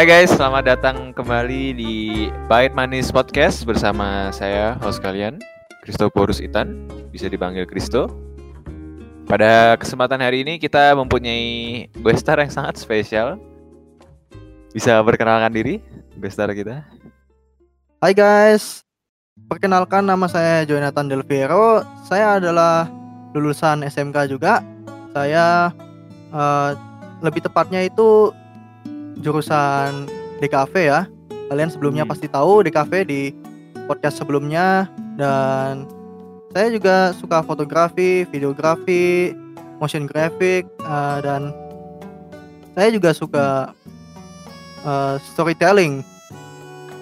Hai guys, selamat datang kembali di Bait Manis Podcast bersama saya host kalian, Christoporus Itan, bisa dipanggil Kristo. Pada kesempatan hari ini kita mempunyai guest star yang sangat spesial. Bisa perkenalkan diri, guest star kita. Hai guys, perkenalkan nama saya Jonathan Del Piero. Saya adalah lulusan SMK juga. Saya uh, lebih tepatnya itu jurusan DKV ya. Kalian sebelumnya Hmm. pasti tahu DKV di podcast sebelumnya dan saya juga suka fotografi, videografi, motion graphic uh, dan saya juga suka uh, storytelling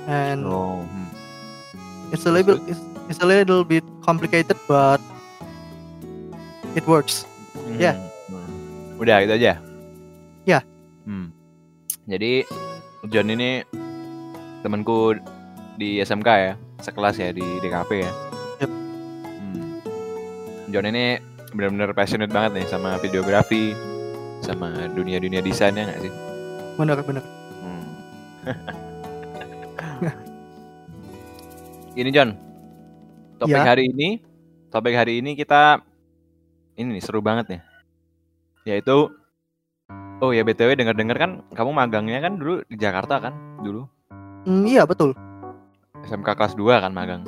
and Oh, hmm. it's a little it's, it's a little bit complicated but it works. Ya. Hmm. Udah gitu aja. Ya. Hmm. Jadi John ini temanku di SMK ya, sekelas ya di DKP ya. Yep. Hmm. John ini benar-benar passionate banget nih sama videografi, sama dunia-dunia desainnya nggak sih? Bener bener. Hmm. ini John, topik Ya. hari ini, topik hari ini kita ini nih seru banget nih, yaitu oh ya btw dengar-dengar kan kamu magangnya kan dulu di Jakarta kan dulu Hmm, iya betul. SMK kelas 2 kan magang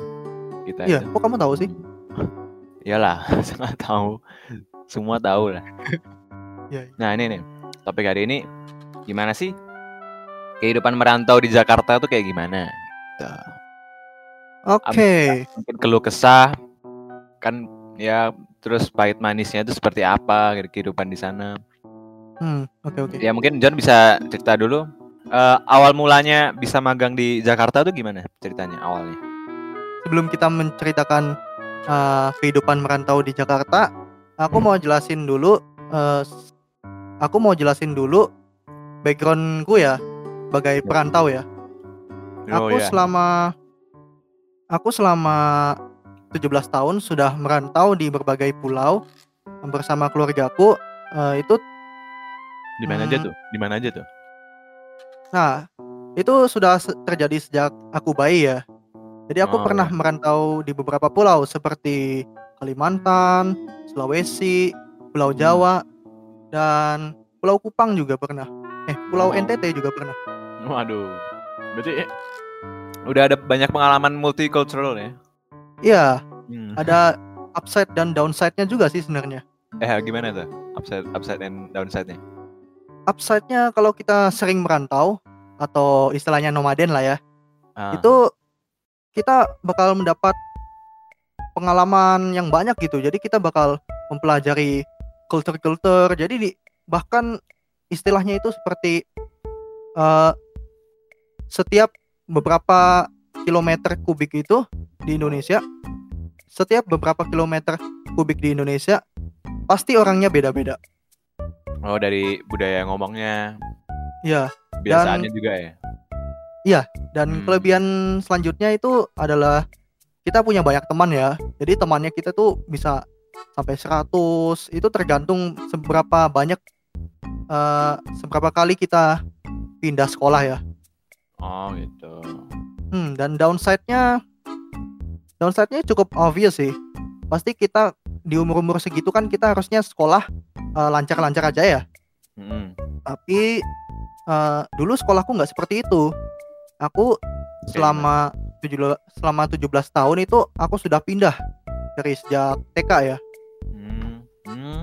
kita Iya, itu. kok kamu tahu sih? Iyalah, sangat tahu, semua tahu lah. Iya, iya. Nah ini nih topik hari ini gimana sih kehidupan merantau di Jakarta tuh kayak gimana? Gitu. Oke. mungkin keluh kesah kan ya terus pahit manisnya itu seperti apa kehidupan di sana Hmm, oke oke. ya mungkin John bisa cerita dulu Eh, awal mulanya bisa magang di Jakarta tuh gimana ceritanya awalnya Sebelum kita menceritakan uh, kehidupan merantau di Jakarta, aku mau jelasin dulu uh, aku mau jelasin dulu backgroundku ya sebagai perantau ya. oh aku ya selama aku selama 17 tahun sudah merantau di berbagai pulau bersama keluargaku. Uh, itu di mana aja hmm. tuh di mana aja tuh Nah, itu sudah terjadi sejak aku bayi ya. Jadi Oh, aku pernah ya. merantau di beberapa pulau seperti Kalimantan, Sulawesi, Pulau Hmm. Jawa, dan Pulau Kupang juga pernah. Eh, Pulau Oh. NTT juga pernah. waduh berarti udah ada banyak pengalaman multicultural ya Iya, Hmm. ada upside dan downside-nya juga sih sebenarnya. eh gimana tuh upside upside and downside nya Upside-nya kalau kita sering merantau atau istilahnya nomaden lah ya, Ah, itu kita bakal mendapat pengalaman yang banyak gitu. Jadi kita bakal mempelajari kultur-kultur. Jadi di, bahkan istilahnya itu seperti eh, setiap beberapa kilometer kubik itu di Indonesia, setiap beberapa kilometer kubik di Indonesia pasti orangnya beda-beda. Oh dari budaya ngomongnya Ya, biasaannya juga ya dan Hmm. kelebihan selanjutnya itu adalah kita punya banyak teman ya. Jadi temannya kita tuh bisa sampai 100. Itu tergantung seberapa banyak eh, seberapa kali kita pindah sekolah ya. oh gitu Hmm, dan downside-nya downside-nya cukup obvious sih. Pasti kita di umur-umur segitu kan kita harusnya sekolah eh, lancar-lancar aja ya. Mm-mm. Tapi eh, dulu sekolahku nggak seperti itu. Aku selama tujuh selama 17 tahun itu aku sudah pindah dari sejak TK ya. Hmm. Hmm.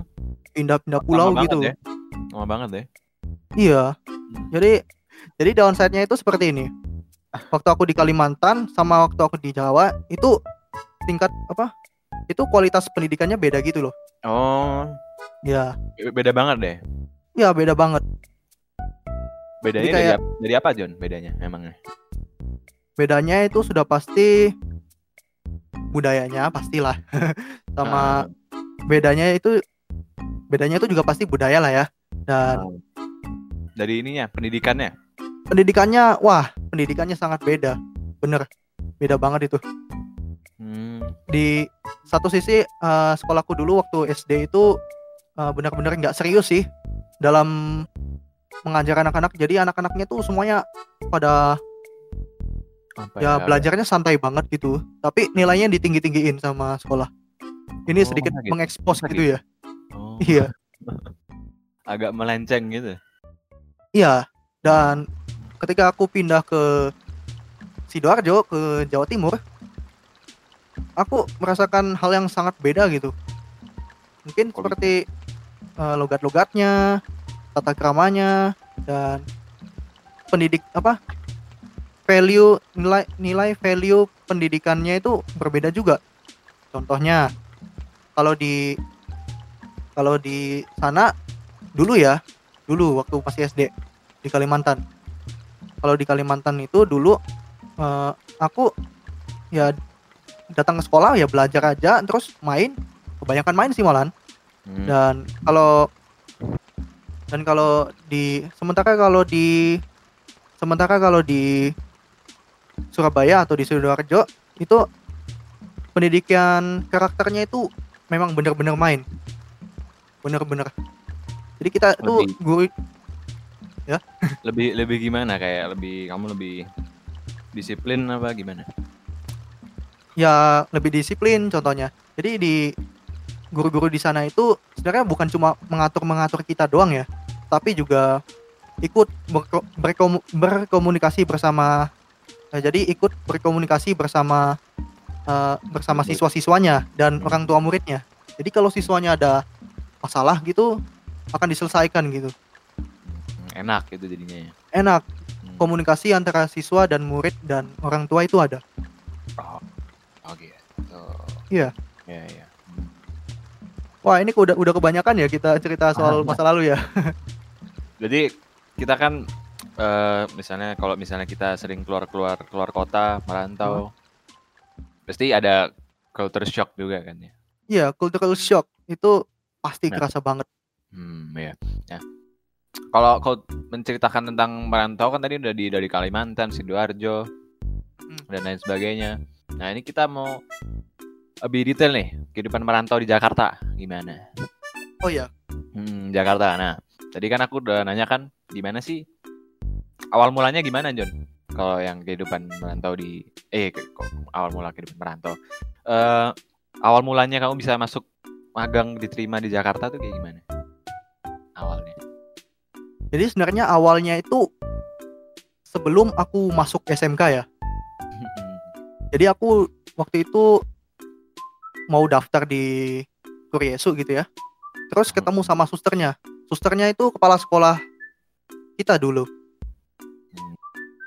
Pindah-pindah pulau Lama gitu. banget ya. Lama banget ya. Iya. Jadi jadi downside-nya itu seperti ini. Waktu aku di Kalimantan sama waktu aku di Jawa itu tingkat apa? Itu kualitas pendidikannya beda gitu loh. Oh, Ya, be- beda banget deh. ya beda banget. Bedanya Jadi dari, kayak- ap- dari apa John? Bedanya emangnya? Bedanya itu sudah pasti budayanya pastilah. sama Ah, bedanya itu bedanya itu juga pasti budaya lah ya. Dan oh. dari ininya pendidikannya. pendidikannya wah, pendidikannya sangat beda. Bener. Beda banget itu. Hmm. di satu sisi eh, sekolahku dulu waktu SD itu eh, benar-benar nggak serius sih dalam mengajar anak-anak. Jadi anak-anaknya tuh semuanya pada Apa ya belajarnya santai banget gitu. Tapi nilainya ditinggi-tinggiin sama sekolah. Ini Oh, sedikit gitu? mengekspos Masa gitu ya. Oh, iya. Agak melenceng gitu. iya. Dan ketika aku pindah ke sidoarjo ke Jawa Timur aku merasakan hal yang sangat beda gitu mungkin seperti eh, logat-logatnya tata keramanya dan pendidik apa value nilai nilai value pendidikannya itu berbeda juga. Contohnya kalau di kalau di sana dulu ya dulu waktu masih SD di Kalimantan. Kalau di Kalimantan itu dulu eh, aku ya datang ke sekolah ya belajar aja terus main. Kebanyakan main sih malahan Hmm. dan kalau dan kalau di sementara kalau di sementara kalau di Surabaya atau di Sidoarjo itu pendidikan karakternya itu memang benar-benar main. Benar-benar. Jadi kita tuh Lebih- guru lebih lebih gimana? Kayak lebih kamu lebih disiplin apa gimana? ya lebih disiplin contohnya. Jadi di guru-guru di sana itu sebenarnya bukan cuma mengatur-mengatur kita doang ya tapi juga ikut berko- berkomu- berkomunikasi bersama eh, jadi ikut berkomunikasi bersama eh, bersama siswa-siswanya dan Hmm. orang tua muridnya jadi kalau siswanya ada masalah gitu akan diselesaikan gitu Enak gitu jadinya. ya. enak Hmm. komunikasi antara siswa dan murid dan orang tua itu ada Oh, oh gitu. Iya. Iya, iya. Wah ini udah udah kebanyakan ya kita cerita soal masa lalu ya Jadi kita kan eh, misalnya kalau misalnya kita sering keluar keluar keluar kota merantau, pasti ada culture shock juga kan ya. Iya, cultural shock itu pasti Nah. kerasa banget. Hmm, ya. Ya. Kalau kau menceritakan tentang merantau kan tadi udah di dari Kalimantan, Sidoarjo, Hmm. dan lain sebagainya. Nah ini kita mau lebih detail nih kehidupan merantau di Jakarta gimana? Oh ya, Hmm, Jakarta. Nah, tadi kan aku udah nanya kan di mana sih awal mulanya gimana John? Kalau yang kehidupan merantau di eh kok awal mula kehidupan merantau. Eh awal mulanya kamu bisa masuk magang diterima di Jakarta tuh kayak gimana? Awalnya. jadi sebenarnya awalnya itu sebelum aku masuk SMK ya. Jadi aku waktu itu mau daftar di Kuriesu gitu ya. Terus ketemu sama susternya. Susternya itu kepala sekolah kita dulu.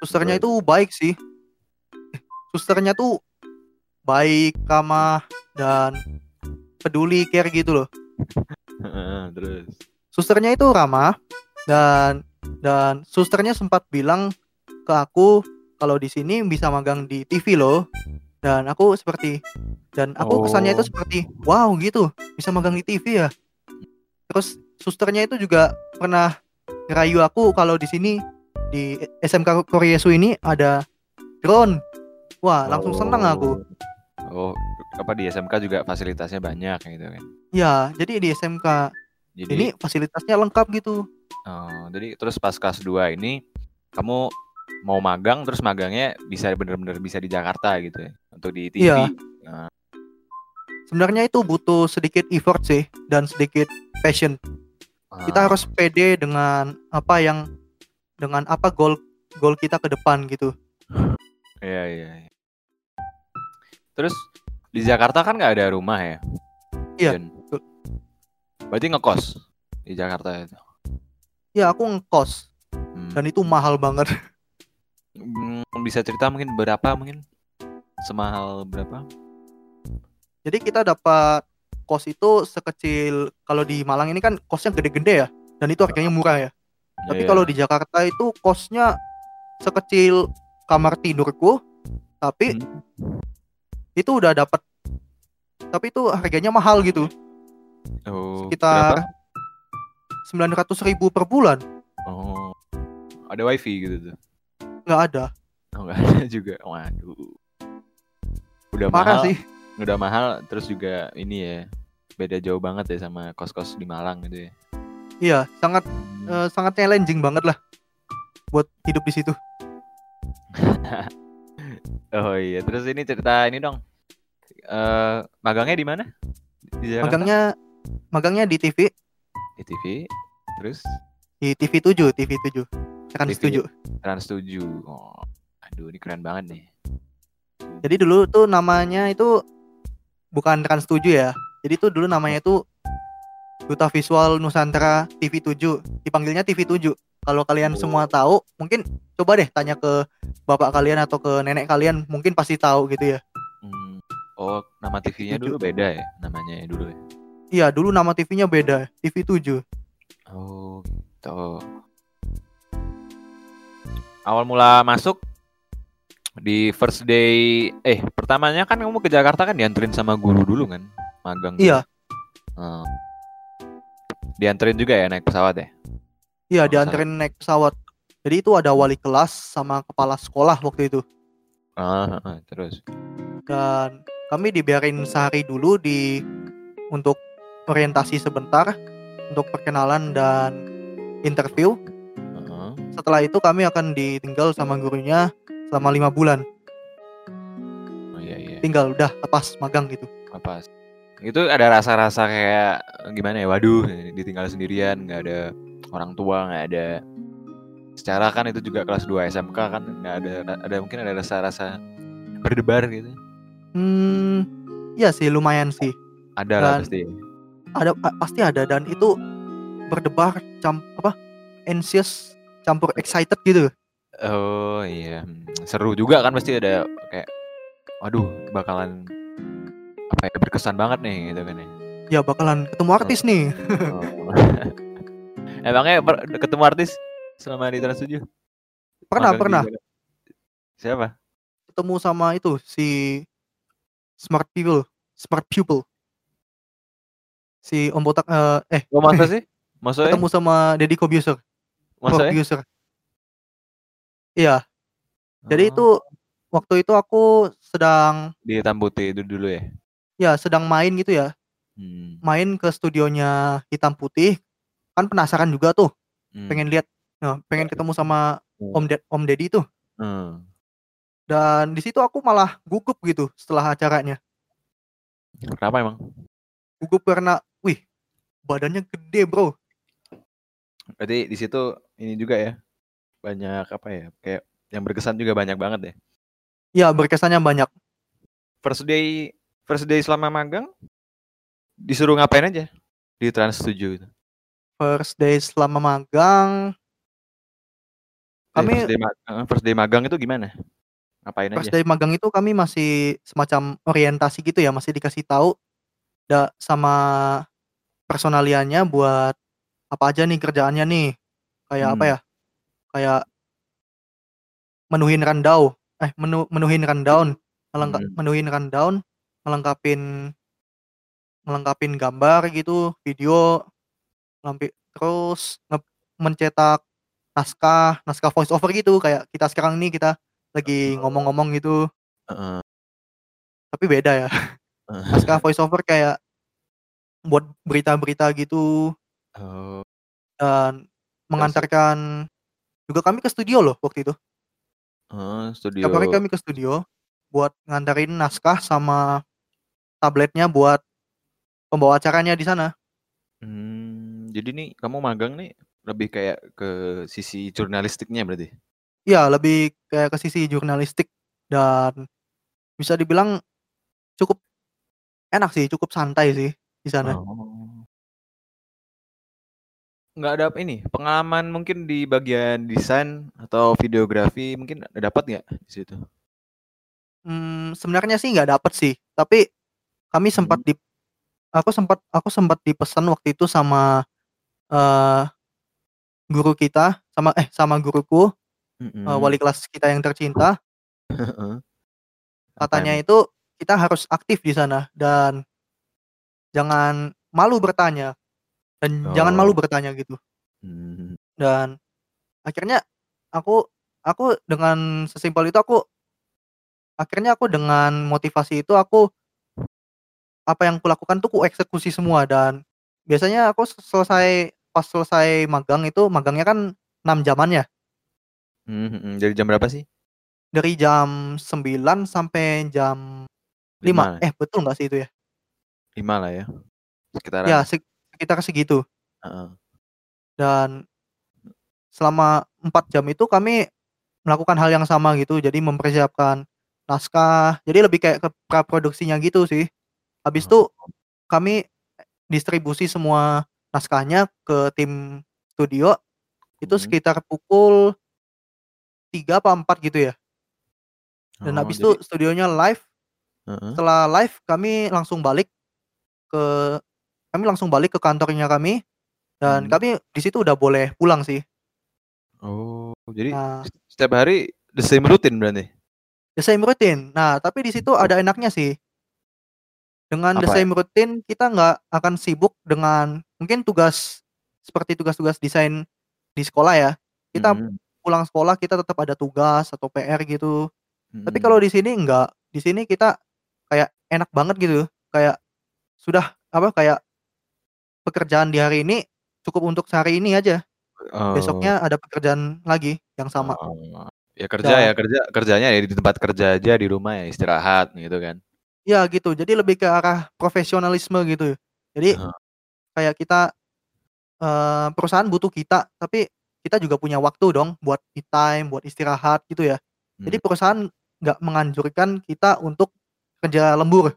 Susternya itu baik sih. Susternya tuh baik, ramah dan peduli care gitu loh. Terus. susternya itu ramah dan dan susternya sempat bilang ke aku kalau di sini bisa magang di TV loh dan aku seperti dan aku kesannya itu Oh. seperti wow gitu. Bisa magang di TV ya. Terus susternya itu juga pernah ngerayu aku kalau di sini di SMK Koryesu ini ada drone. Wah langsung senang aku. Oh, apa di SMK juga fasilitasnya banyak gitu kan. ya jadi di SMK Jadi ini fasilitasnya lengkap gitu. Oh, jadi terus pas kelas 2 ini kamu mau magang terus magangnya bisa bener-bener bisa di Jakarta gitu ya untuk di TV. Iya. sebenarnya itu butuh sedikit effort sih dan sedikit passion Ah, kita harus pede dengan apa yang dengan apa goal goal kita ke depan gitu Iya iya. iya. Terus di Jakarta kan nggak ada rumah ya? Iya, betul. Berarti ngekos di Jakarta itu. ya aku ngekos Hmm. dan itu mahal banget Hmm, bisa cerita mungkin berapa mungkin semahal berapa? jadi kita dapat kos itu sekecil kalau di Malang ini kan kosnya gede-gede ya dan itu harganya murah ya tapi Iya. kalau di Jakarta itu kosnya sekecil kamar tidurku tapi Hmm. itu udah dapat tapi itu harganya mahal gitu oh, sekitar berapa? 900 ribu per bulan Oh, ada wifi gitu tuh. nggak ada Oh nggak ada juga. Waduh. Udah mahal, sih udah mahal terus juga ini ya beda jauh banget ya sama kos-kos di Malang gitu ya. Iya, sangat eh, sangat challenging banget lah buat hidup di situ. Oh iya, terus ini cerita ini dong. Eh magangnya di mana? Magangnya magangnya di TV, di TV. Terus di TV 7, TV 7. Trans TV. 7. Trans 7. Oh, aduh ini keren banget nih. Jadi dulu tuh namanya itu bukan Trans 7 ya. Jadi tuh dulu namanya itu Duta Visual Nusantara TV 7. Dipanggilnya TV 7. Kalau kalian semua tahu, mungkin coba deh tanya ke bapak kalian atau ke nenek kalian, mungkin pasti tahu gitu ya. Hmm. Oh, nama TV-nya dulu beda ya namanya ya dulu ya. Iya, dulu nama TV-nya beda, TV 7. Oh, gitu. Awal mula masuk di first day eh pertamanya kan kamu ke Jakarta kan dianterin sama guru dulu kan magang. Iya, Hmm. dianterin juga ya naik pesawat ya iya Oh, dianterin naik pesawat. Jadi itu ada wali kelas sama kepala sekolah waktu itu. ah, terus Dan kami dibiarin sehari dulu di untuk orientasi sebentar, untuk perkenalan dan interview. Ah, Setelah itu kami akan ditinggal sama gurunya selama lima bulan. oh iya iya Tinggal udah lepas magang gitu. apa itu ada rasa-rasa kayak gimana ya waduh ditinggal sendirian nggak ada orang tua nggak ada secara kan itu juga kelas 2 SMK kan nggak ada ada mungkin ada rasa-rasa berdebar gitu Hmm, iya sih lumayan sih. ada lah pasti Ada pa- pasti ada dan itu berdebar cam apa? Anxious campur excited gitu. Oh iya seru juga kan pasti ada kayak waduh bakalan apa ya berkesan banget nih gitu kan ya Ya bakalan ketemu artis nih. Oh. emangnya per- ketemu artis selama di Trans 7 Pernah, Magang pernah. Jakarta? siapa Ketemu sama itu si Smart People, Smart Pupil. Si Om Botak eh, eh oh masa sih maksudnya ketemu sama Deddy Kobuser, masa producer. Iya, jadi Oh. itu waktu itu aku sedang di hitam putih itu dulu ya ya sedang main gitu ya, hmm. main ke studionya Hitam Putih. Kan penasaran juga tuh, hmm. pengen lihat, nah, pengen ketemu sama Hmm. Om Ded Om Deddy itu. Hmm. Dan di situ aku malah gugup gitu setelah acaranya. kenapa emang Gugup karena, wih, badannya gede bro. berarti di situ ini juga ya banyak apa ya kayak yang berkesan juga banyak banget ya Ya berkesannya banyak. first day first day selama magang disuruh ngapain aja di Trans 7 itu First day selama magang, Kami- first day, ma- eh, first day magang itu gimana ngapain first aja day magang itu kami masih semacam orientasi gitu ya, masih dikasih tahu da, sama personaliannya buat apa aja nih kerjaannya nih. Kayak apa Hmm. ya? Kayak menuhin rundown, eh menu, menuhin rundown, melengka- Hmm. menuhin rundown, melengkapin melengkapin gambar gitu, video, lampi, terus nge- mencetak naskah, naskah voice over gitu kayak kita sekarang nih kita lagi ngomong-ngomong gitu, Heeh. tapi beda ya. Heeh. Naskah voice over kayak buat berita-berita gitu Oh, dan mengantarkan juga kami ke studio loh waktu itu. oh, studio hari kami ke studio buat ngantarin naskah sama tabletnya buat pembawa acaranya di sana. Hmm, jadi nih kamu magang nih lebih kayak ke sisi jurnalistiknya berarti Iya, lebih kayak ke sisi jurnalistik dan bisa dibilang cukup enak sih, cukup santai sih di sana. Oh. Nggak ada ini pengalaman mungkin di bagian desain atau videografi mungkin dapat nggak di situ? Hmm, sebenarnya sih nggak dapet sih, tapi kami sempat Hmm. di aku sempat aku sempat dipesan waktu itu sama eh guru kita sama eh sama guruku Mm-mm. eh, wali kelas kita yang tercinta katanya itu kita harus aktif di sana dan jangan malu bertanya dan jangan malu Oh. bertanya gitu Hmm. dan akhirnya aku aku dengan sesimpel itu aku akhirnya aku dengan motivasi itu aku apa yang kulakukan tuh ku eksekusi semua dan biasanya aku selesai pas selesai magang itu magangnya kan 6 jaman ya. Mhm mhm, dari jam berapa sih? Dari jam 9 sampai jam 5. 5. Eh, betul nggak sih itu ya? 5 lah ya. Sekitaran Ya, lah. Sek sekitar segitu. Heeh. Dan selama 4 jam itu kami melakukan hal yang sama gitu. Jadi mempersiapkan naskah, jadi lebih kayak ke praproduksinya gitu sih. Habis itu Oh. kami distribusi semua naskahnya ke tim studio, itu Mhm. sekitar pukul 3 apa 4 gitu ya. Dan Oh, habis itu jadi studionya live, Heeh. setelah live kami langsung balik ke kami langsung balik ke kantornya kami, dan Mhm. kami di situ udah boleh pulang sih. Oh, jadi Nah setiap hari the same routine berarti? The same routine. Nah, tapi di situ ada enaknya sih. Dengan the Apa ya? same routine kita nggak akan sibuk dengan mungkin tugas seperti tugas-tugas desain di sekolah ya. Kita Mhm. pulang sekolah kita tetap ada tugas atau PR gitu. Tapi Mhm. kalau di sini enggak. Di sini kita kayak enak banget gitu. Kayak sudah apa kayak pekerjaan di hari ini cukup untuk sehari ini aja. Oh. Besoknya ada pekerjaan lagi yang sama. Oh. Ya kerja ya, Dan kerja kerjanya ya di tempat kerja aja, di rumah ya istirahat gitu kan. Ya gitu. Jadi lebih ke arah profesionalisme gitu. Jadi Heeh. kayak kita eee, perusahaan butuh kita, tapi kita juga punya waktu dong buat me time, buat istirahat gitu ya. Jadi Hmm. perusahaan nggak menganjurkan kita untuk kerja lembur.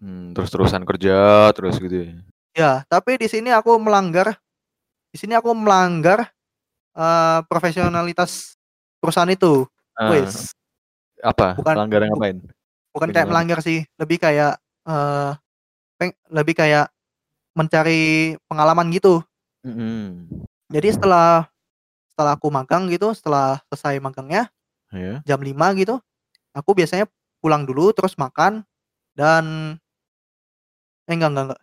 Mmm, terus-terusan kerja terus gitu ya. Ya, tapi di sini aku melanggar di sini aku melanggar, eee, profesionalitas perusahaan itu. Eee, Wis. apa? Bukan Pelanggaran ngapain? bukan kayak melanggar sih, lebih kayak, eee, peng lebih kayak mencari pengalaman gitu. Mhm. Jadi setelah setelah aku magang gitu, setelah selesai magangnya, Iya. jam 5 gitu, aku biasanya pulang dulu terus makan dan eh, enggak enggak enggak.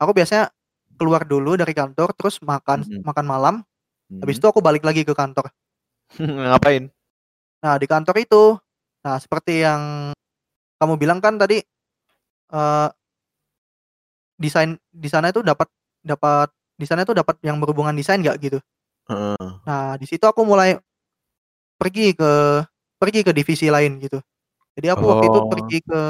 Aku biasanya keluar dulu dari kantor terus makan Mhm. makan malam, habis Mhm. itu aku balik lagi ke kantor. Ngapain? Nah, di kantor itu, nah seperti yang kamu bilang kan tadi, eee desain di sana itu dapat dapat di sana itu dapat yang berhubungan desain nggak gitu. Heeh. Nah, di situ aku mulai pergi ke pergi ke divisi lain gitu. Jadi aku waktu itu Oh. pergi ke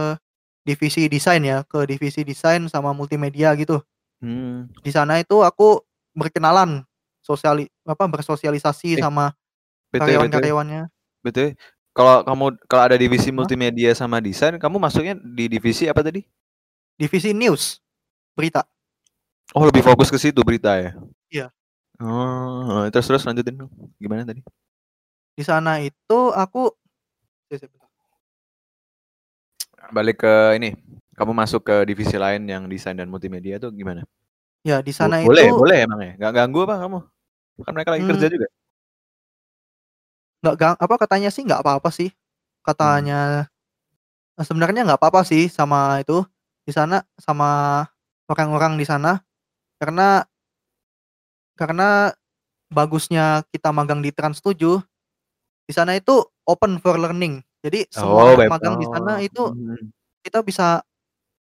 divisi desain ya, ke divisi desain sama multimedia gitu. Mmm. Di sana itu aku berkenalan, sosiali apa, bersosialisasi Eh, sama karyawan-karyawannya. BTW, kalau kamu kalau ada divisi Hah? multimedia sama desain, kamu masuknya di divisi apa tadi? Divisi news, berita. Oh, lebih fokus ke situ berita ya? Iya. Oh, terus terus lanjutin gimana tadi? Di sana itu aku. Balik ke ini, kamu masuk ke divisi lain yang desain dan multimedia tuh gimana? Ya, di sana boleh itu boleh emang ya? Nggak ganggu apa kamu? Kan mereka lagi kerja Mmm. juga. Nggak gang apa, katanya sih nggak apa-apa sih. Katanya eee, sebenarnya nggak apa-apa sih sama itu, di sana sama orang-orang di sana. Karena karena bagusnya kita magang di Trans 7, di sana itu open for learning. Jadi semua Oh, beb magang di sana itu mhm. kita bisa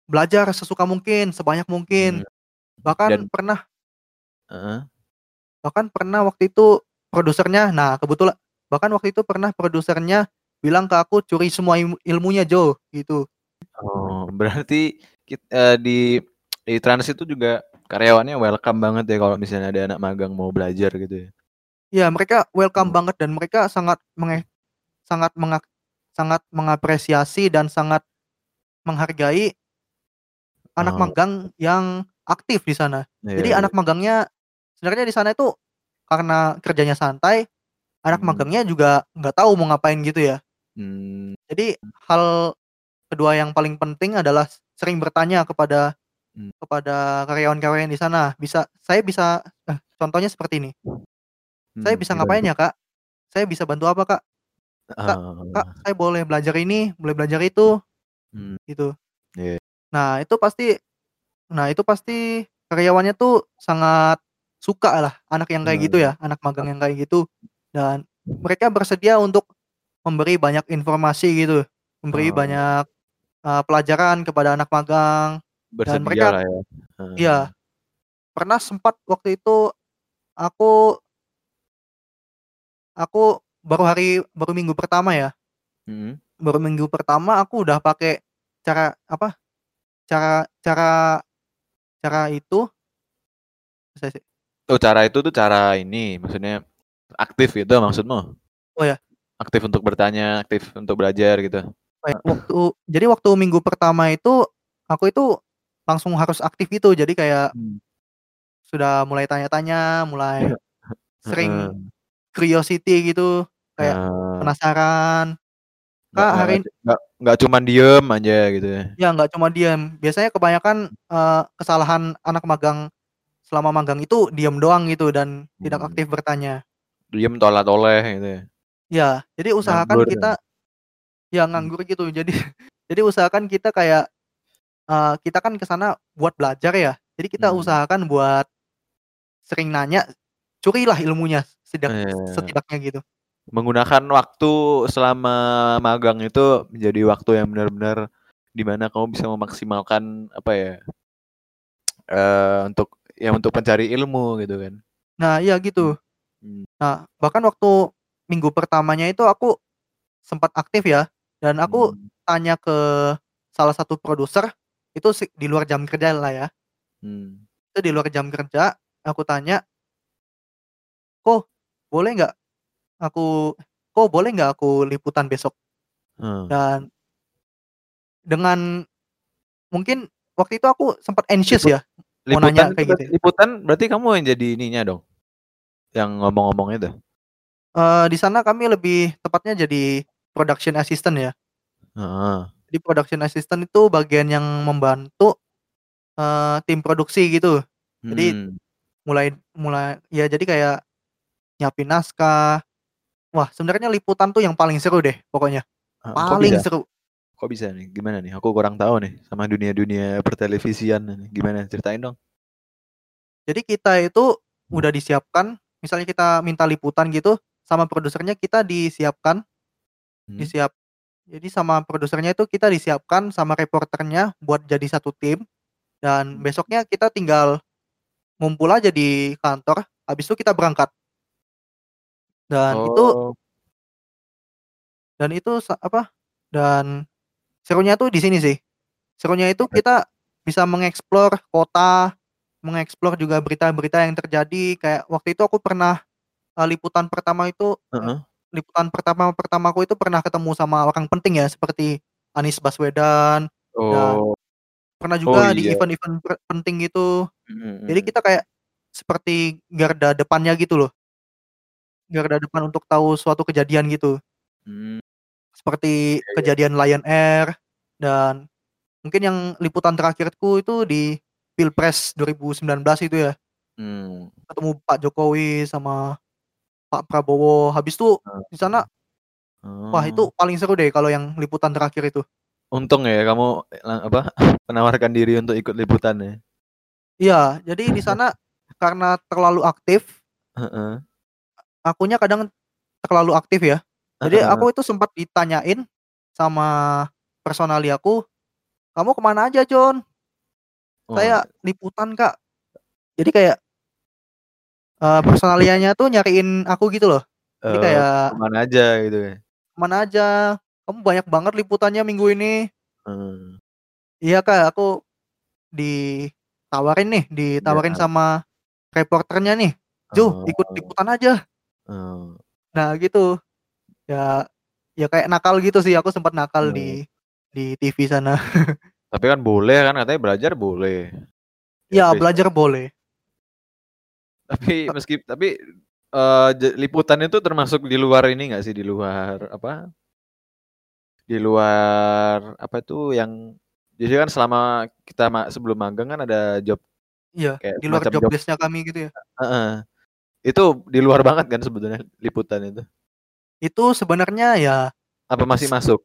belajar sesuka mungkin, sebanyak mungkin. Dan Bahkan pernah Heeh. bahkan pernah waktu itu produsernya nah kebetula bahkan waktu itu pernah produsernya bilang ke aku, "Curi semua ilmu ilmunya, Jo," gitu. Oh, berarti kit eee, di di Trans itu juga karyawannya welcome banget ya kalau misalnya ada anak magang mau belajar gitu ya? Iya, mereka welcome Oh. banget dan mereka sangat menge sangat mengak sangat mengapresiasi dan sangat menghargai anak Oh. magang yang aktif di sana. Iya Jadi iya. anak magangnya sebenarnya di sana itu karena kerjanya santai, anak Mmm. magangnya juga nggak tahu mau ngapain gitu ya. Mmm. Jadi hal kedua yang paling penting adalah sering bertanya kepada Mmm. kepada karyawan-karyawan di sana. Bisa saya bisa eh, contohnya seperti ini. "Saya Mmm, bisa ngapain ya, Kak? Saya bisa bantu apa, Kak? Kak Kak, saya boleh belajar ini, boleh belajar itu." Mmm. Gitu. Iya. Nah, itu pasti nah itu pasti karyawannya tuh sangat suka lah anak yang kayak gitu Oh. ya, anak magang yang kayak gitu. Dan mereka bersedia untuk memberi banyak informasi gitu, memberi Oh. banyak, eee, pelajaran kepada anak magang dan mereka Bersedialah ya? iya. Heeh. Pernah sempat waktu itu aku aku baru hari baru minggu pertama ya. Mhm. Baru minggu pertama aku udah pakai cara apa, cara cara cara itu Oh, cara itu tuh cara ini, maksudnya aktif gitu maksudmu? Oh, ya. Aktif untuk bertanya, aktif untuk belajar gitu? Waktu jadi waktu minggu pertama itu, aku itu langsung harus aktif gitu. Jadi kayak Mmm. sudah mulai tanya-tanya, mulai sering curiosity gitu, kayak Ah. penasaran. Kak, hari nggak nggak cuman diem aja gitu ya? Ya, nggak cuma diem. Biasanya kebanyakan, eee, kesalahan anak magang selama magang itu diem doang gitu dan tidak Mmm. aktif bertanya. Diem tolak-toleh gitu ya? Ya, jadi usahakan Nganggur ya? kita ya Mmm. nganggur gitu. Jadi jadi usahakan kita kayak, eee, kita kan ke sana buat belajar ya. Jadi kita Mmm. usahakan buat sering nanya, curilah ilmunya sedak Iya. setidaknya gitu. Menggunakan waktu selama magang itu menjadi waktu yang benar-benar di mana kamu bisa memaksimalkan apa ya, eee, untuk ya untuk mencari ilmu gitu kan? Nah, iya gitu. Mmm. Nah, bahkan waktu minggu pertamanya itu aku sempat aktif ya, dan aku Mmm. tanya ke salah satu produser, itu di luar jam kerja lah ya. Mmm. Itu di luar jam kerja, aku tanya "Ko, boleh nggak aku ko, boleh nggak aku liputan besok?" Heeh. Dan dengan mungkin waktu itu aku sempat anxious Liput ya, mau nanya liputan itu kayak gitu ya. liputan berarti kamu yang jadi ininya dong? Yang ngomong-ngomong itu? Eee, di sana kami lebih tepatnya jadi production assistant ya. Heeh. Jadi production assistant itu bagian yang membantu, eee, tim produksi gitu. Jadi Mmm. mulai mulai ya jadi kayak nyiapin naskah. Wah, sebenarnya liputan tuh yang paling seru deh pokoknya, Heeh, kok paling bisa? seru. Kok bisa nih? Gimana nih? Aku kurang tahu nih sama dunia-dunia pertelevisian nih, gimana ceritain dong? Jadi kita itu udah disiapkan, misalnya kita minta liputan gitu, sama produsernya kita disiapkan Hmm. disiap jadi sama produsernya itu kita disiapkan sama reporternya buat jadi satu tim, dan besoknya kita tinggal ngumpul aja di kantor, habis itu kita berangkat. Dan itu Oh. dan itu sa apa, dan serunya tuh di sini sih. Serunya itu kita bisa mengeksplor kota, mengeksplor juga berita-berita yang terjadi. Kayak waktu itu aku pernah, eee, liputan pertama itu, eee, Heeh. liputan pertama pertamaku itu pernah ketemu sama orang penting ya, seperti Anies Baswedan, dan Oh. pernah Oh, juga di iya. event-event per penting gitu. Mhm Jadi mhm. kita kayak seperti garda depannya gitu loh. Garda depan untuk tahu suatu kejadian gitu. Mmm. Seperti Iya iya. kejadian Lion Air, dan mungkin yang liputan terakhirku itu di Pilpres 2019 itu ya. Mmm. Ketemu Pak Jokowi sama Pak Prabowo, habis itu di sana wah itu Oh. paling seru deh kalau yang liputan terakhir itu. Untung ya kamu, apa, menawarkan diri untuk ikut liputan ya? Iya, jadi di sana karena terlalu aktif Heeh. Akunya kadang terlalu aktif ya. Jadi aku itu sempat ditanyain sama personaliaku, "Kamu ke mana aja, Jon?" Oh. "Saya liputan, Kak." Jadi kayak eee, personalianya tuh nyariin aku gitu loh. Jadi Eee, kayak ke mana aja gitu ya? "Ke mana aja? Kamu banyak banget liputannya minggu ini." Eee. "Iya, Kak, aku ditawarin nih, ditawarin Iya. sama reporternya nih, 'Ju, ikut Oh. liputan aja.'" Oh. Nah gitu. Ya ya kayak nakal gitu sih, aku sempat nakal Oh. di di TV sana. Tapi kan boleh kan, katanya belajar boleh. Iya, At least belajar boleh. Tapi meski tapi, ja liputan itu termasuk di luar ini nggak sih, di luar apa di luar apa itu yang jadi kan selama kita ma sebelum magang kan ada job Iya, kayak di luar job job kami gitu ya. heeh. Itu di luar banget kan sebetulnya liputan itu? Itu sebenarnya ya Apa masih masuk?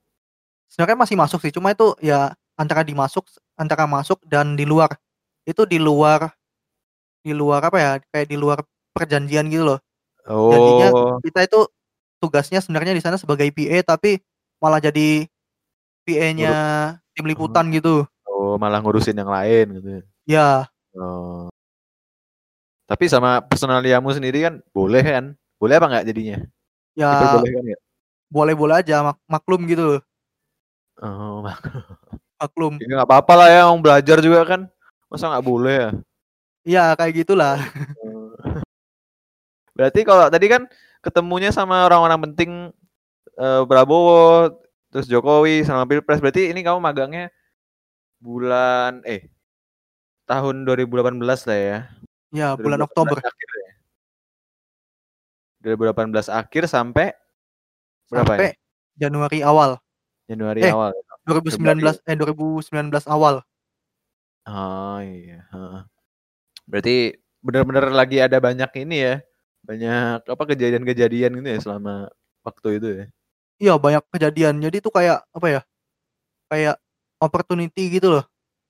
sebenarnya masih masuk sih, cuma itu ya antara dimasuk antara masuk dan di luar. Itu di luar di luar apa ya, kayak di luar perjanjian gitu loh. Jadinya Oh. kita itu tugasnya sebenarnya di sana sebagai PA, tapi malah jadi PA-nya tim oh. liputan gitu. Oh, malah ngurusin yang lain gitu ya? Iya. Oh. Tapi sama personaliamu sendiri kan boleh kan? Boleh apa nggak jadinya? Ya Diperbolehkan ya? boleh-boleh aja mak maklum gitu loh. Oh, Maklum. ya nggak apa-apa lah ya, orang belajar juga kan. Masa nggak boleh ya? Iya kayak gitulah. Berarti kalau tadi kan ketemunya sama orang-orang penting eh, Prabowo, terus Jokowi sama Pilpres. Berarti ini kamu magangnya bulan eh tahun 2018 lah ya. Ya bulan 2018 Oktober akhir ya. 2018 akhir sampai berapa sampai ya? Januari awal. Januari Eh. awal. 2019 eh 2019 awal. Oh iya. Berarti benar-benar lagi ada banyak ini ya. Banyak apa kejadian-kejadian gitu ya selama waktu itu ya. Iya banyak kejadian. Jadi itu kayak apa ya? Kayak opportunity gitu loh.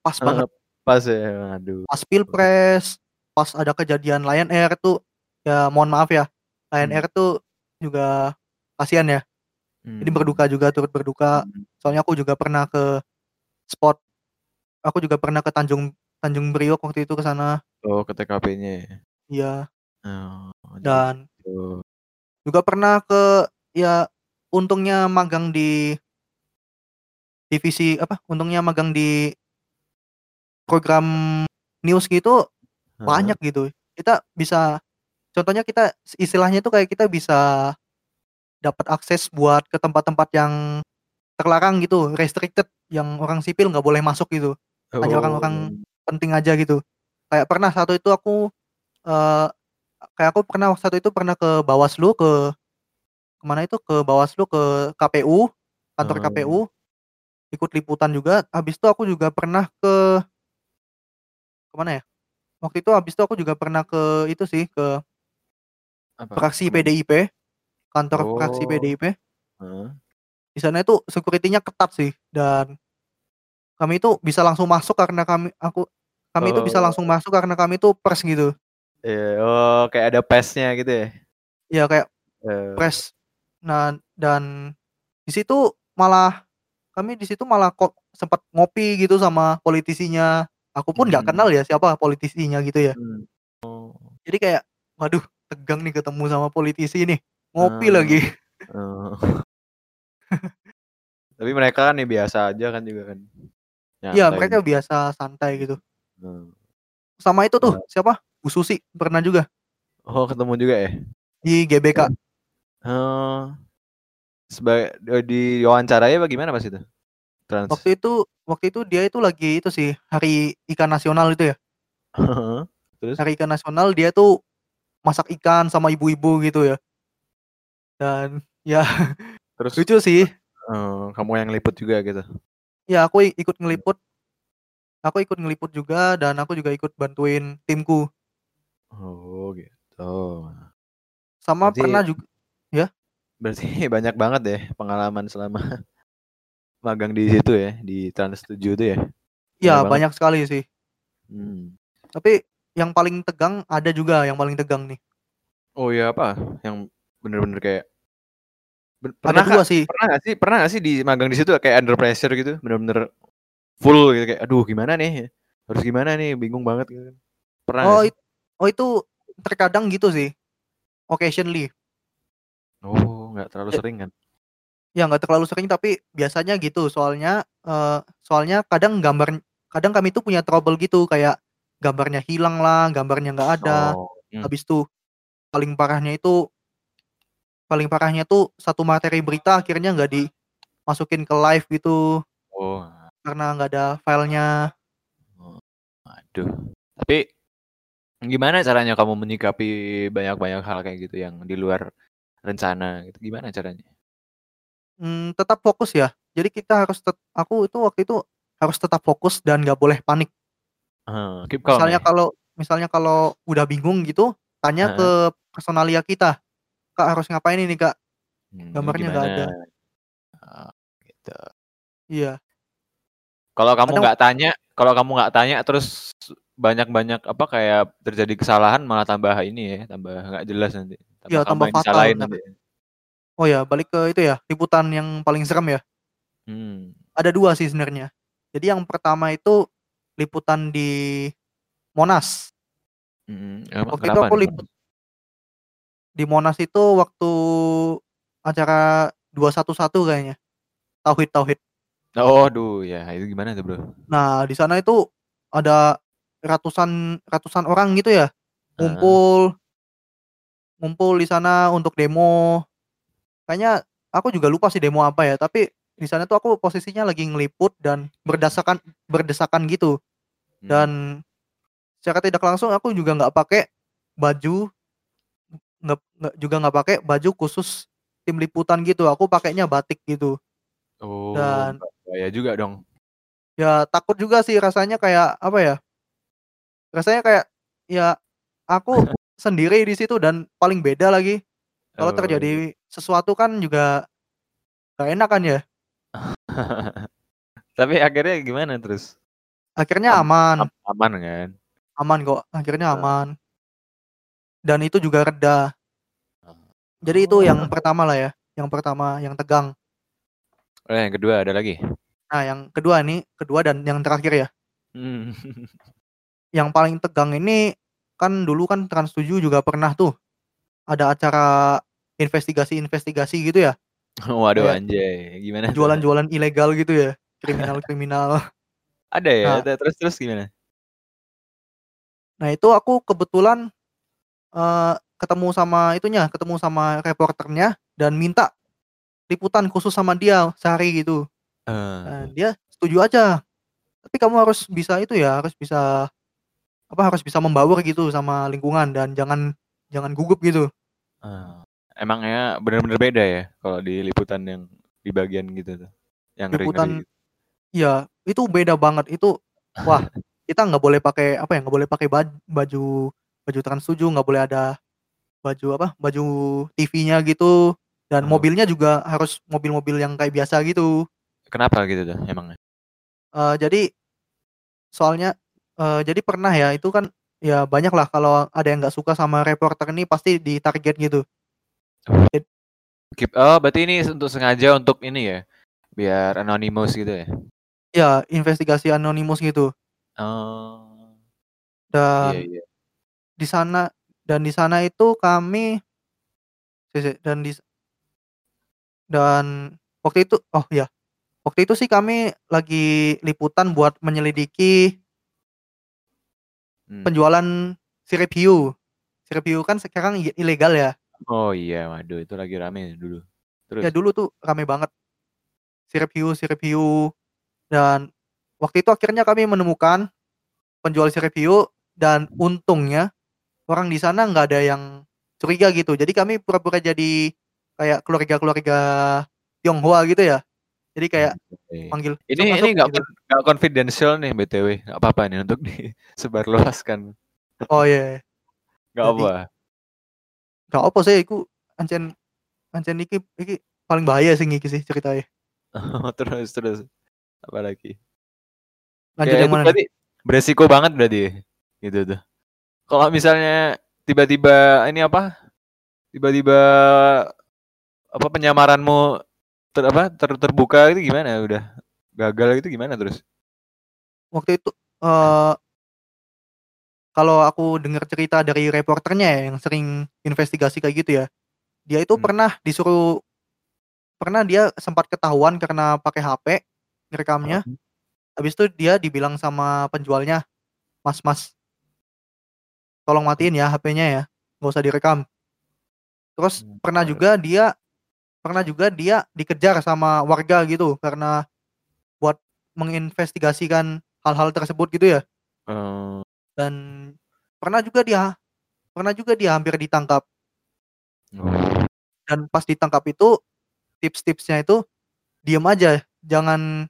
Pas banget. Eh, Pas ya, aduh. Pas Pilpres, pas ada kejadian Lion Air tuh ya mohon maaf ya. Lion Hmm. Air tuh juga kasihan ya. Jadi Hmm. berduka juga turut berduka. Hmm. Soalnya aku juga pernah ke spot aku juga pernah ke Tanjung Tanjung Priok waktu itu ke sana. Oh, ke TKP-nya ya. Iya, Oh, jadi dan gitu. juga pernah ke ya untungnya magang di divisi apa? Untungnya magang di program news gitu Banyak gitu. Kita bisa contohnya kita istilahnya itu kayak kita bisa dapat akses buat ke tempat-tempat yang terlarang gitu, restricted yang orang sipil nggak boleh masuk gitu. Hanya orang-orang penting aja gitu. Kayak pernah satu itu aku eh kayak aku pernah satu itu pernah ke Bawaslu ke ke mana itu ke Bawaslu ke KPU kantor Oh. KPU ikut liputan juga. Habis itu aku juga pernah ke ke mana ya? Waktu itu habis itu aku juga pernah ke itu sih ke apa? fraksi? PDIP kantor fraksi Oh. PDIP. Heeh. Di sana itu security-nya ketat sih dan kami itu bisa langsung masuk karena kami aku kami itu bisa Oh. langsung masuk karena kami itu pers gitu. Iya, oh kayak ada pesnya gitu ya. Ya kayak Eh, pres. Nah, dan di situ malah kami di situ malah kok sempat ngopi gitu sama politisinya. Aku pun nggak Hmm. kenal ya siapa politisinya gitu ya. hmm. Oh. Jadi kayak waduh, tegang nih ketemu sama politisi nih. Ngopi Ah. lagi. Oh. Tapi mereka kan ya biasa aja kan juga kan. Iya, mereka gitu. biasa santai gitu. Hmm. Sama itu tuh, siapa? Bu Susi pernah juga Oh, ketemu juga ya. di GBK. Oh. Sebagai di wawancaranya bagaimana pas itu? Trans. Waktu itu waktu itu dia itu lagi itu sih, hari ikan nasional itu ya. Terus? Hari ikan nasional dia tuh masak ikan sama ibu-ibu gitu ya. Dan ya Terus lucu sih. eh, kamu yang liput juga gitu. Ya aku ikut ngeliput. Aku ikut ngeliput juga dan aku juga ikut bantuin timku. Oh, gitu. Sama Berarti- pernah juga Berarti banyak banget ya pengalaman selama magang di situ ya, di Trans 7 itu ya. ya banget. banyak sekali sih. Hmm. Tapi yang paling tegang ada juga yang paling tegang nih. Oh iya apa? Yang bener-bener kayak Ada pernah dua nggak- sih. pernah gak sih pernah gak sih di magang di situ kayak under pressure gitu bener-bener full gitu kayak aduh gimana nih harus gimana nih bingung banget gitu kan. pernah Oh, it- oh itu terkadang gitu sih. Occasionally. oh nggak terlalu Ya. sering kan Ya nggak terlalu sering tapi biasanya gitu. Soalnya eh, soalnya kadang gambar kadang kami tuh punya trouble gitu kayak gambarnya hilang lah, gambarnya nggak ada. oh, hmm. Habis itu paling parahnya itu paling parahnya tuh satu materi berita akhirnya nggak dimasukin ke live gitu oh karena nggak ada filenya. aduh tapi gimana caranya kamu menyikapi banyak-banyak hal kayak gitu yang di luar rencana gitu gimana caranya Hmm, tetap fokus ya. Jadi kita harus tet- aku itu waktu itu harus tetap fokus dan nggak boleh panik. Keep calm Misalnya ya? kalau misalnya kalau udah bingung gitu, tanya Heeh. ke personalia kita. Kak harus ngapain ini kak? Hmm, gambarnya nggak ada. Ah, gitu Iya, Kalau kamu Kadang- nggak tanya, kalau kamu nggak tanya terus banyak-banyak apa kayak terjadi kesalahan malah tambah ini ya, tambah nggak jelas nanti. Iya, kamu tambah yang fatal, disalahin nanti. Oh ya balik ke itu ya liputan yang paling serem ya. Hmm. Ada dua sih sebenarnya. Jadi yang pertama itu liputan di Monas. Emang Waktu itu aku nih? liput di Monas itu waktu acara 211 kayaknya. Tauhid Tauhid. Oh, aduh, ya itu gimana tuh, Bro? Nah, di sana itu ada ratusan ratusan orang gitu ya, ngumpul ngumpul di sana untuk demo. Kayaknya aku juga lupa sih demo apa ya, tapi di sana tuh aku posisinya lagi ngeliput dan berdesakan berdesakan gitu. Hmm. Dan secara tidak langsung aku juga nggak pakai baju nggak juga nggak pakai baju khusus tim liputan gitu, aku pakainya batik gitu. Oh, Dan bahaya juga dong. ya takut juga sih rasanya kayak apa ya? Rasanya kayak ya aku sendiri di situ dan paling beda lagi. Kalau Oh, terjadi sesuatu kan juga gak enak kan ya. Tapi akhirnya gimana terus? Akhirnya Am aman, am aman kan? aman kok, akhirnya aman. Dan itu juga reda. Jadi itu Oh. yang pertama lah ya, yang pertama yang tegang. Oh, yang kedua ada lagi? Nah, yang kedua nih, kedua dan yang terakhir ya. Hmm. Yang paling tegang ini kan dulu kan Trans 7 juga pernah tuh ada acara investigasi-investigasi gitu ya. Waduh, Kayak anjay, gimana jualan-jualan ilegal gitu ya, kriminal-kriminal. Ada ya? Nah Te terus terus gimana? Nah, itu aku kebetulan, eee, ketemu sama itunya, ketemu sama reporternya dan minta liputan khusus sama dia sehari gitu. Nah, Eee. dia setuju aja. Tapi kamu harus bisa itu ya, harus bisa apa, harus bisa membaur gitu sama lingkungan dan jangan jangan gugup gitu. Eee, emangnya bener-bener beda ya kalau di liputan yang di bagian gitu tuh, yang Liputan gitu? iya, itu beda banget. Itu wah, kita nggak boleh pakai apa ya, nggak boleh pakai baj baju baju Trans 7, nggak boleh ada baju apa, baju TV-nya gitu, dan Oh. mobilnya juga harus mobil-mobil yang kayak biasa gitu. Kenapa gitu tuh emangnya? Eee, jadi soalnya eee, jadi pernah ya, itu kan ya banyaklah kalau ada yang nggak suka sama reporter ini pasti di-target gitu. Oh. Oh, berarti ini untuk sengaja untuk ini ya, biar anonymous gitu ya? Iya, investigasi anonimus gitu. Oh. Dan iya. di sana dan di sana itu kami dan dis dan waktu itu oh iya, waktu itu sih kami lagi liputan buat menyelidiki Hmm. penjualan sirip hiu. Sirip hiu kan sekarang ilegal ya. Oh iya, waduh itu lagi rame dulu. Ya Terus? dulu tuh rame banget. Sirip hiu sirip hiu, dan waktu itu akhirnya kami menemukan penjual sirip hiu dan untungnya orang di sana nggak ada yang curiga gitu. Jadi kami pura-pura jadi kayak keluarga-keluarga Tionghoa gitu ya. Jadi kayak Oke. manggil, Ini "Masuk ini masuk," nggak gitu. nggak confidential nih BTW, nggak apa-apa nih untuk disebarluaskan? Oh iya iya. Nggak apa? Gak apa sih iku ancen ancen iki iki paling bahaya sih iki sih ceritanya. Terus terus, apalagi? Lanjut Ya yang mana berarti beresiko banget berarti gitu tuh. Kalau misalnya tiba-tiba ini apa, tiba-tiba apa, penyamaranmu ter apa, ter terbuka itu gimana udah gagal itu gimana terus? Waktu itu, eee kalau aku dengar cerita dari reporternya ya yang sering investigasi kayak gitu ya, dia itu Hmm. pernah disuruh pernah dia sempat ketahuan karena pakai HP ngerekamnya, Heeh. habis itu dia dibilang sama penjualnya, "Mas Mas" "tolong matiin ya HP-nya ya, nggak usah direkam." Terus Mmm, pernah juga dia pernah juga dia dikejar sama warga gitu karena buat menginvestigasikan hal-hal tersebut gitu ya. Oh. Dan pernah juga dia pernah juga dia hampir ditangkap. Oh. Dan pas ditangkap itu, tips-tipsnya itu diem aja, jangan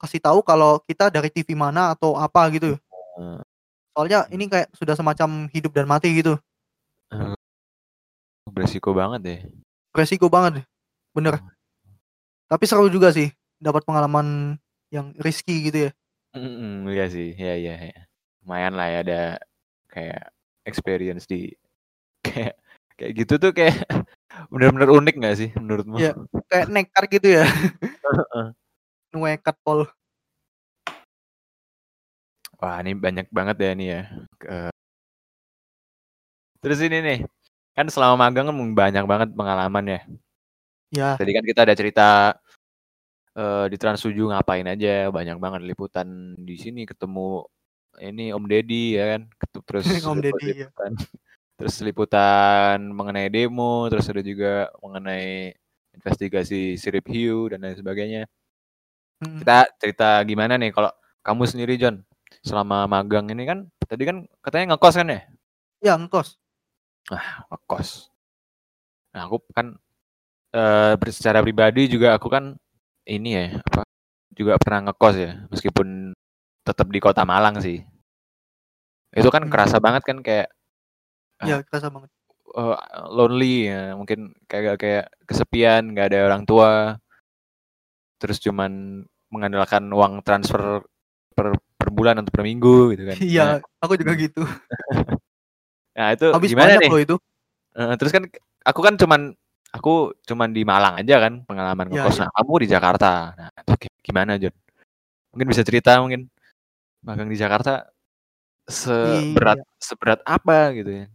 kasih tahu kalau kita dari TV mana atau apa gitu. Oh. Soalnya ini kayak sudah semacam hidup dan mati gitu. Oh. Beresiko banget ya. Resiko banget, bener. Oh. Tapi seru juga sih, dapat pengalaman yang risky gitu ya. Mhm, iya sih, iya iya iya. Lumayan lah ya ada kayak experience di kayak kayak gitu tuh kayak bener-bener unik nggak sih menurutmu? Iya, kayak nekat gitu ya. Nekat pol. Wah, ini banyak banget ya ini ya, Terus ini nih, kan selama magang kan banyak banget pengalaman ya. Ya, Tadi kan kita ada cerita eh, di Trans 7 ngapain aja, banyak banget liputan di sini ketemu ini Om Deddy ya kan, terus Om Deddy, ya. liputan, terus liputan mengenai demo, terus ada juga mengenai investigasi sirip hiu dan lain sebagainya. Mm. Kita cerita gimana nih kalau kamu sendiri John selama magang ini kan tadi kan katanya ngekos kan ya? ya ngekos. ngekos. Nah, aku kan ber- secara pribadi juga aku kan ini ya, apa juga pernah ngekos ya, meskipun tetap di Kota Malang sih. Itu kan Hmm. kerasa banget kan kayak. Ya kerasa banget. eh, lonely ya, mungkin kayak kayak kesepian, nggak ada orang tua. Terus cuman mengandalkan uang transfer per per bulan atau per minggu gitu kan. Nah, Iya, aku juga gitu. nah itu Habis gimana nih? loh itu. Eh, terus kan aku kan cuman aku cuman di Malang aja kan pengalaman Iya, ngekos. iya. Nah, kamu di Jakarta. Nah, gimana, John? Mungkin bisa cerita mungkin magang di Jakarta seberat Iya. seberat apa gitu ya.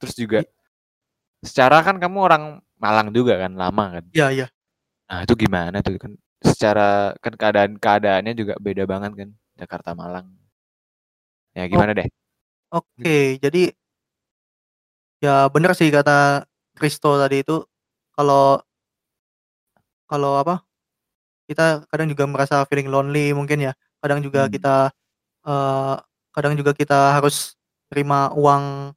Terus juga secara kan kamu orang Malang juga kan lama kan. Iya, iya. Nah, itu gimana tuh kan secara kan keadaan keadaannya juga beda banget kan Jakarta Malang. Ya gimana deh? Oke, jadi ya bener sih kata Kristo tadi itu kalau kalau apa kita kadang juga merasa feeling lonely mungkin ya kadang juga Hmm. kita eh, kadang juga kita harus terima uang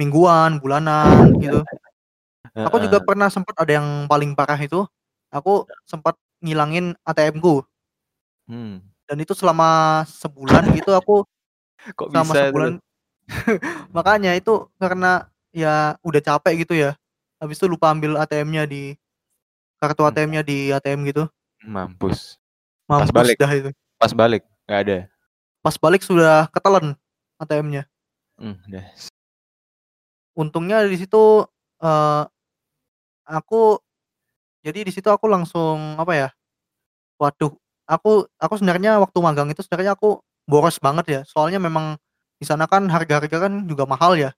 mingguan bulanan gitu aku juga pernah sempat ada yang paling parah itu aku sempat ngilangin ATM ku Hmm. dan itu selama sebulan gitu aku Kok selama bisa itu? sebulan makanya itu karena ya udah capek gitu ya habis itu lupa ambil ATM-nya di kartu Hmm. ATM-nya di ATM gitu Mampus. Pas mampus balik. dah itu Pas balik nggak ada. pas balik sudah ketelan ATM-nya Hmm, udah. untungnya di situ eh aku jadi di situ aku langsung apa ya waduh aku aku sebenarnya waktu magang itu sebenarnya aku boros banget ya soalnya memang di sana kan harga-harga kan juga mahal ya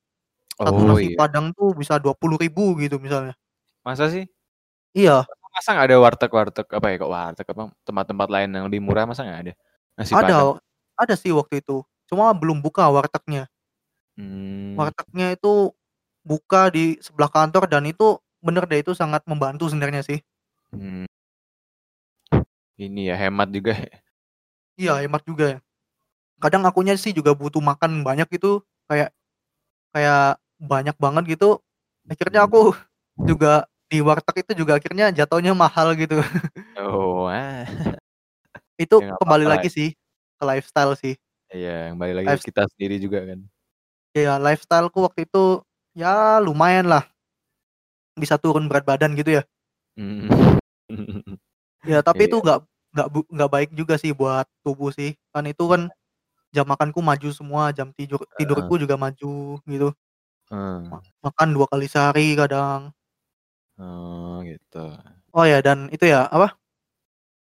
satu Oh nasi iya. padang tuh bisa dua puluh ribu gitu misalnya Masa sih? iya Masa nggak ada warteg-warteg apa ya kok warteg apa tempat-tempat lain yang lebih murah masa nggak ada? Nasi padang. ada ada sih waktu itu cuma belum buka wartegnya Hmm, wartegnya itu buka di sebelah kantor dan itu bener deh itu sangat membantu sebenarnya sih hmm. Ini ya hemat juga. ya. iya hemat juga ya kadang akunya sih juga butuh makan banyak gitu kayak kayak banyak banget gitu akhirnya Hmm. aku juga di warteg itu juga akhirnya jatuhnya mahal gitu Oh, itu Ya kembali lagi sih ke lifestyle sih Iya, kembali lagi Life- ke kita sendiri juga kan. ya lifestyleku waktu itu ya lumayan lah bisa turun berat badan gitu ya Hmm. ya tapi itu Iya. nggak nggak nggak baik juga sih buat tubuh sih kan itu kan jam makanku maju semua jam tidur tidurku juga maju gitu. Hmm. makan dua kali sehari kadang. Oh, gitu. oh ya dan itu ya apa?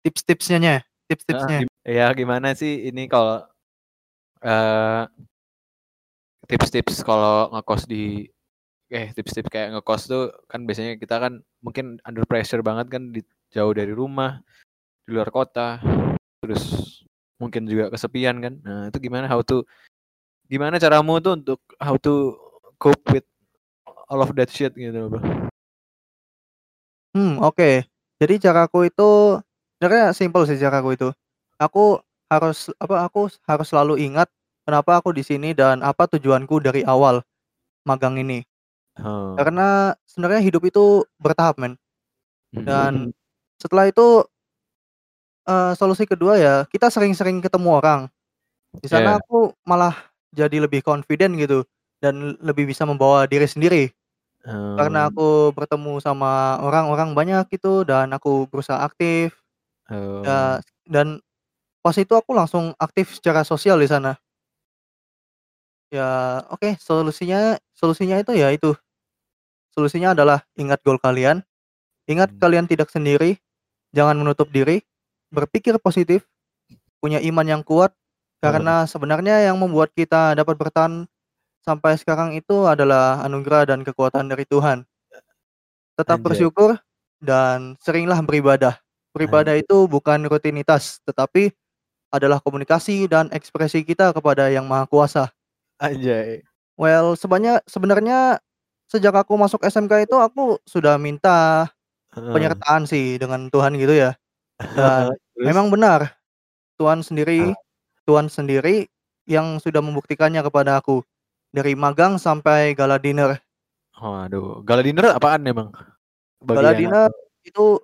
Tips-tipsnya nya Ah, tips-tipsnya. ya gimana sih ini kalau eh tips-tips kalau ngekos di eh tips-tips kayak ngekos tuh kan biasanya kita kan mungkin under pressure banget kan di, jauh dari rumah di luar kota terus mungkin juga kesepian kan nah itu gimana how to gimana caramu tuh untuk how to cope with all of that shit gitu bro Hmm, oke. Jadi caraku itu sebenarnya simpel sih caraku itu. Aku harus apa aku harus selalu ingat kenapa aku di sini dan apa tujuanku dari awal magang ini. oh. Karena sebenarnya hidup itu bertahap, men. Hmm. Dan setelah itu eh, solusi kedua ya kita sering-sering ketemu orang. Di sana Yeah. aku malah jadi lebih confident gitu dan lebih bisa membawa diri sendiri. Karena Hmm. aku bertemu sama orang-orang banyak gitu dan aku berusaha aktif. Oh. Ya, dan pas itu aku langsung aktif secara sosial di sana. Ya, oke, solusinya solusinya itu ya itu. Solusinya adalah ingat goal kalian. Ingat Hmm. kalian tidak sendiri. Jangan menutup diri. Berpikir positif. Punya iman yang kuat. Karena sebenarnya yang membuat kita dapat bertahan sampai sekarang itu adalah anugerah dan kekuatan dari Tuhan. Tetap Anjay. bersyukur dan seringlah beribadah. Beribadah itu bukan rutinitas, tetapi adalah komunikasi dan ekspresi kita kepada Yang Maha Kuasa. Anjay. Well, sebenarnya sebenarnya sejak aku masuk SMK itu aku sudah minta penyertaan sih dengan Tuhan gitu ya. Dan memang benar Tuhan sendiri Tuhan sendiri yang sudah membuktikannya kepada aku dari magang sampai gala dinner. Waduh, gala dinner apaan emang? Gala dinner itu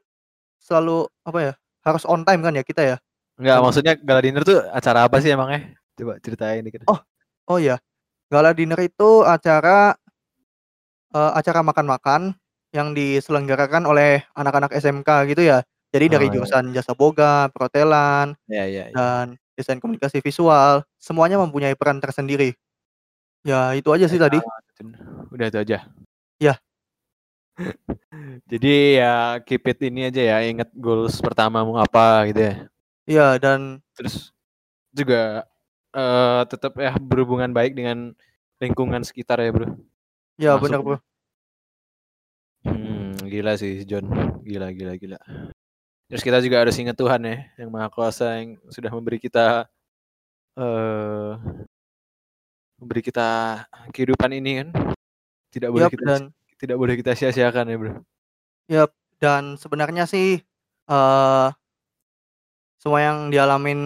selalu apa ya? Harus on time kan ya kita ya. Enggak, maksudnya gala dinner tuh acara apa sih emangnya? Coba ceritain dikit. Oh. Oh ya, gala dinner itu acara eh, acara makan-makan yang diselenggarakan oleh anak-anak SMK gitu ya. Jadi dari Oh, iya. jurusan jasa boga, perhotelan, Ya, ya, ya. dan desain komunikasi visual, semuanya mempunyai peran tersendiri. Ya, itu aja sih tadi. Udah itu aja. Ya. Jadi ya keep it ini aja ya, ingat goals pertamamu apa gitu ya. Iya, dan Terus juga eh tetap ya berhubungan baik dengan lingkungan sekitar ya, Bro. ya benar, Bro. Hmm, gila sih John. Gila, gila, gila. Terus kita juga harus ingat Tuhan ya, yang Maha Kuasa yang sudah memberi kita eh memberi kita kehidupan ini kan. Tidak boleh Yap, kita dan tidak boleh kita sia-siakan ya, Bro. dan sebenarnya sih eh semua yang dialamin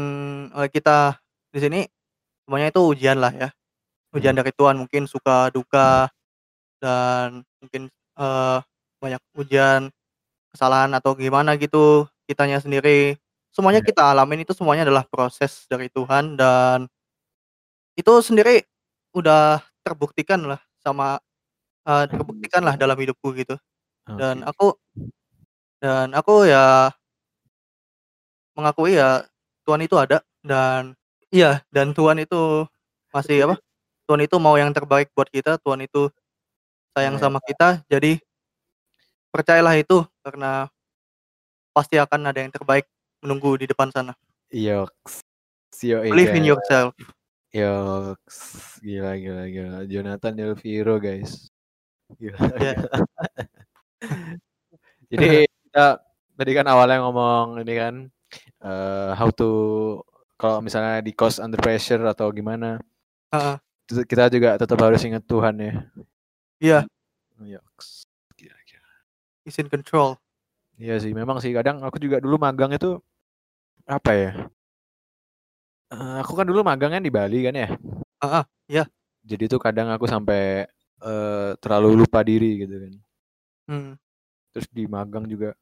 oleh kita di sini semuanya itu ujian lah ya. Ujian dari Tuhan mungkin suka duka dan mungkin eh banyak ujian kesalahan atau gimana gitu kitanya sendiri. Semuanya Ya. kita alamin itu semuanya adalah proses dari Tuhan dan itu sendiri udah terbuktikan lah sama eh, terbuktikan lah dalam hidupku gitu. Dan aku dan aku ya mengakui ya Tuhan itu ada dan iya dan Tuhan itu masih apa? Tuhan itu mau yang terbaik buat kita, Tuhan itu sayang Ya. sama kita. Jadi percayalah itu karena pasti akan ada yang terbaik menunggu di depan sana. Yoks. Yo, Believe in yourself. Yoks. Gila, gila, gila. Jonathan Del Viro, guys. Gila. Ya. Jadi kita tadi kan awalnya ngomong ini kan eh, how to kalau misalnya di cost under pressure atau gimana. Heeh. Terus Kita juga tetap harus ingat Tuhan ya. Iya, Yoks. Is in control. Iya sih, memang sih kadang aku juga dulu magang itu apa ya? Eh, aku kan dulu magangnya di Bali kan ya. Heeh, iya. Jadi tuh kadang aku sampai eh, terlalu lupa diri gitu kan. Hmm. Terus di magang juga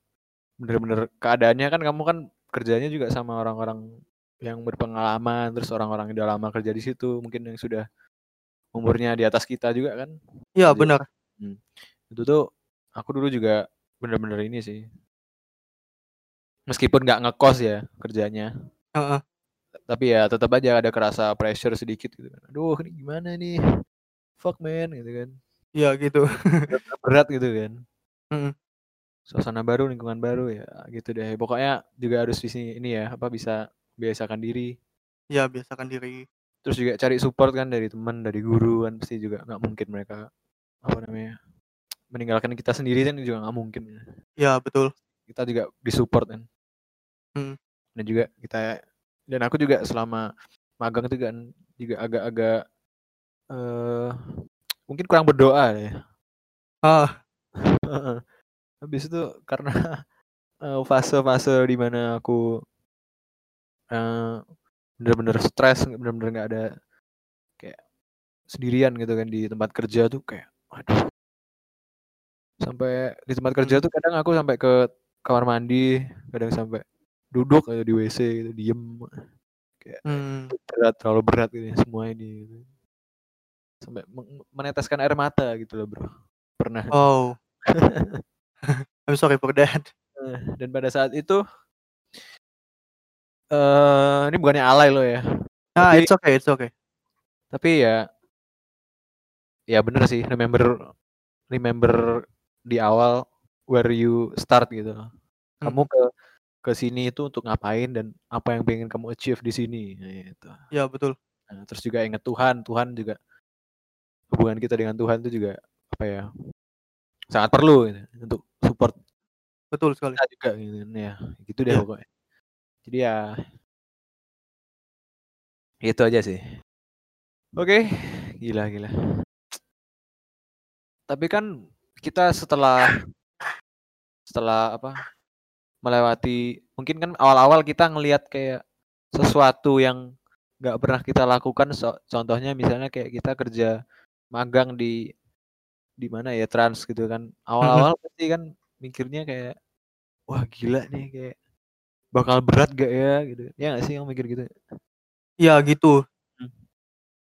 bener-bener keadaannya kan kamu kan kerjanya juga sama orang-orang yang berpengalaman, terus orang-orang yang udah lama kerja di situ, mungkin yang sudah umurnya di atas kita juga kan. Iya, benar. Itu tuh aku dulu juga bener-bener ini sih. Meskipun nggak ngekos ya kerjanya, Heeh. tapi ya tetap aja ada kerasa pressure sedikit gitu kan. Aduh, ini gimana nih? Fuck man gitu kan. Iya gitu. Berat gitu kan. Mm. Suasana baru, lingkungan baru ya gitu deh. Pokoknya juga harus di sini ini ya, apa bisa biasakan diri. Iya, biasakan diri. Terus juga cari support kan dari teman, dari guru kan pasti juga nggak mungkin mereka apa namanya meninggalkan kita sendiri kan juga nggak mungkin. Iya, betul. Kita juga disupport kan. Hmm. Dan juga kita dan aku juga selama magang itu kan juga agak-agak eh mungkin kurang berdoa ya. Ah. Habis itu karena eh, fase-fase di mana aku eh bener-bener stres, bener-bener nggak ada kayak sendirian gitu kan di tempat kerja tuh kayak, waduh. Sampai di tempat kerja Hmm. tuh kadang aku sampai ke kamar mandi, kadang sampai duduk aja di WC gitu, diem. Kayak hmm. berat, terlalu berat gitu semua ini. Gitu. Sampai meneteskan air mata gitu loh bro. Pernah. Oh. I'm sorry for that. Eh, dan pada saat itu eh ini bukannya alay lo ya Ah, Tapi- it's okay, it's okay. tapi ya ya bener sih remember remember di awal where you start gitu kamu ke ke sini itu untuk ngapain dan apa yang pengen kamu achieve di sini gitu. Ya, betul. Nah, terus juga ingat Tuhan Tuhan juga hubungan kita dengan Tuhan itu juga apa ya sangat perlu gitu, untuk support Betul sekali. kita juga gitu ya gitu deh Iya. pokoknya jadi ya itu aja sih oke gila gila tapi kan kita setelah setelah apa melewati mungkin kan awal-awal kita ngelihat kayak sesuatu yang nggak pernah kita lakukan so- contohnya misalnya kayak kita kerja magang di di mana ya trans gitu kan awal-awal pasti kan mikirnya kayak wah gila nih kayak bakal berat gak ya gitu ya nggak sih yang mikir gitu Iya gitu. Hmm.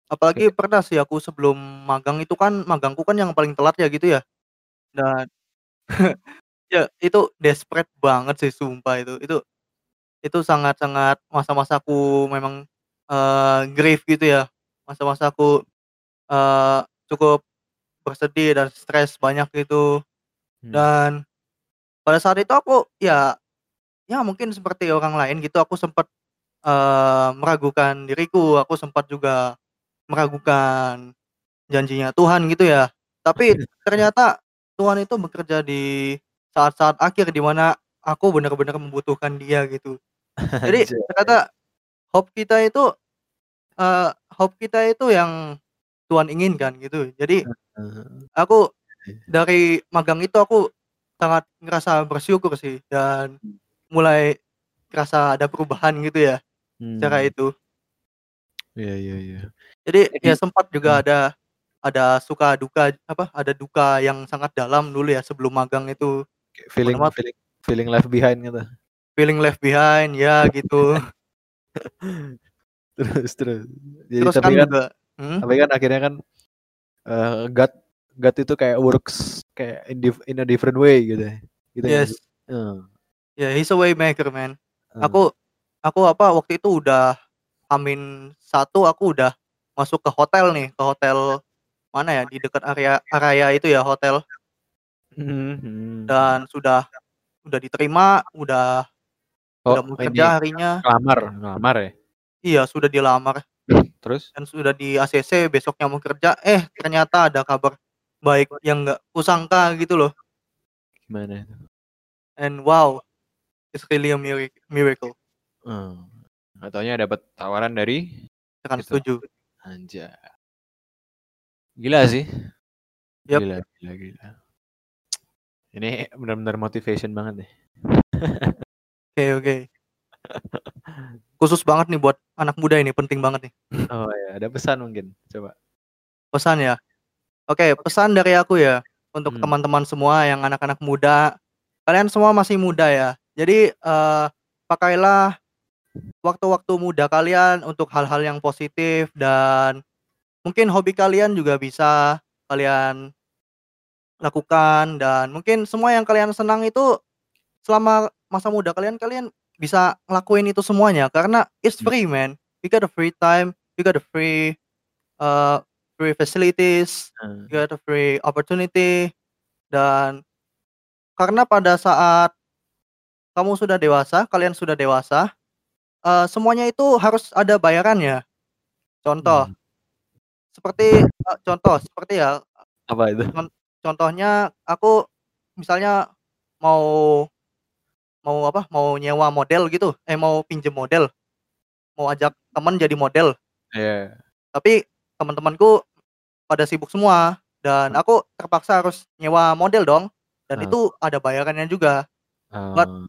Apalagi pernah sih aku sebelum magang itu kan magangku kan yang paling telat ya gitu ya. Dan ya itu desperate banget sih sumpah itu. Itu itu sangat-sangat masa-masaku memang eh grief gitu ya. Masa-masaku eh cukup bersedih dan stres banyak gitu. Hmm. Dan pada saat itu aku ya ya mungkin seperti orang lain gitu aku sempat eh meragukan diriku, aku sempat juga meragukan janjinya Tuhan gitu ya. Tapi ternyata Tuhan itu bekerja di saat-saat akhir di mana aku benar-benar membutuhkan Dia gitu. Jadi ternyata hope kita itu eh hope kita itu yang Tuhan inginkan gitu. Jadi aku dari magang itu aku sangat ngerasa bersyukur sih dan mulai kerasa ada perubahan gitu ya cara Hmm. itu. Iya iya iya. Jadi Jadi ya sempat juga hmm. ada ada suka duka apa ada duka yang sangat dalam dulu ya sebelum magang itu Kayak feeling Mana feeling feeling left behind gitu. feeling left behind ya gitu. Terus terus. Jadi Terus tapi kan kan juga hmm? tapi kan akhirnya kan eh God God itu kayak works kayak in, dif- in a different way gitu. ya. Gitu nggak Yes. sih? Heeh. Ya he's a way maker man. heeh. Aku aku apa waktu itu udah Amin satu aku udah masuk ke hotel nih, ke hotel mana ya di dekat area area itu ya hotel Hmm, hmm. dan sudah udah diterima, udah Oh, udah mau kerja harinya. ngelamar, ngelamar ya. Iya, sudah dilamar Terus dan sudah di ACC besoknya mau kerja. Eh, ternyata ada kabar baik yang nggak kusangka gitu loh. gimana itu? And wow, it's really a mirac- miracle. Hmm. Katanya dapat tawaran dari Akan Gitu. setuju. Gila sih. Yap. Gila, gila, gila. Ini benar-benar motivation banget nih. Oke, oke. Khusus banget nih buat anak muda ini, penting banget nih. Oh ya, ada pesan mungkin. Coba. Pesan ya. Oke, pesan dari aku ya untuk Hmm. teman-teman semua yang anak-anak muda. Kalian semua masih muda ya. Jadi eh, pakailah waktu-waktu muda kalian untuk hal-hal yang positif dan mungkin hobi kalian juga bisa kalian lakukan dan mungkin semua yang kalian senang itu selama masa muda kalian kalian bisa ngelakuin itu semuanya karena it's Hmm. free man. You got a free time, you got a free uh, free facilities, Hmm. you got a free opportunity dan karena pada saat kamu sudah dewasa, kalian sudah dewasa, eh, semuanya itu harus ada bayarannya. Contoh, Hmm. Seperti eh, contoh seperti ya, Apa itu? contohnya aku misalnya mau mau apa? Mau nyewa model gitu, eh mau pinjem model, mau ajak teman jadi model, Iya. tapi teman-temanku pada sibuk semua dan Hmm. aku terpaksa harus nyewa model dong dan Hmm. itu ada bayarannya juga. But Oh,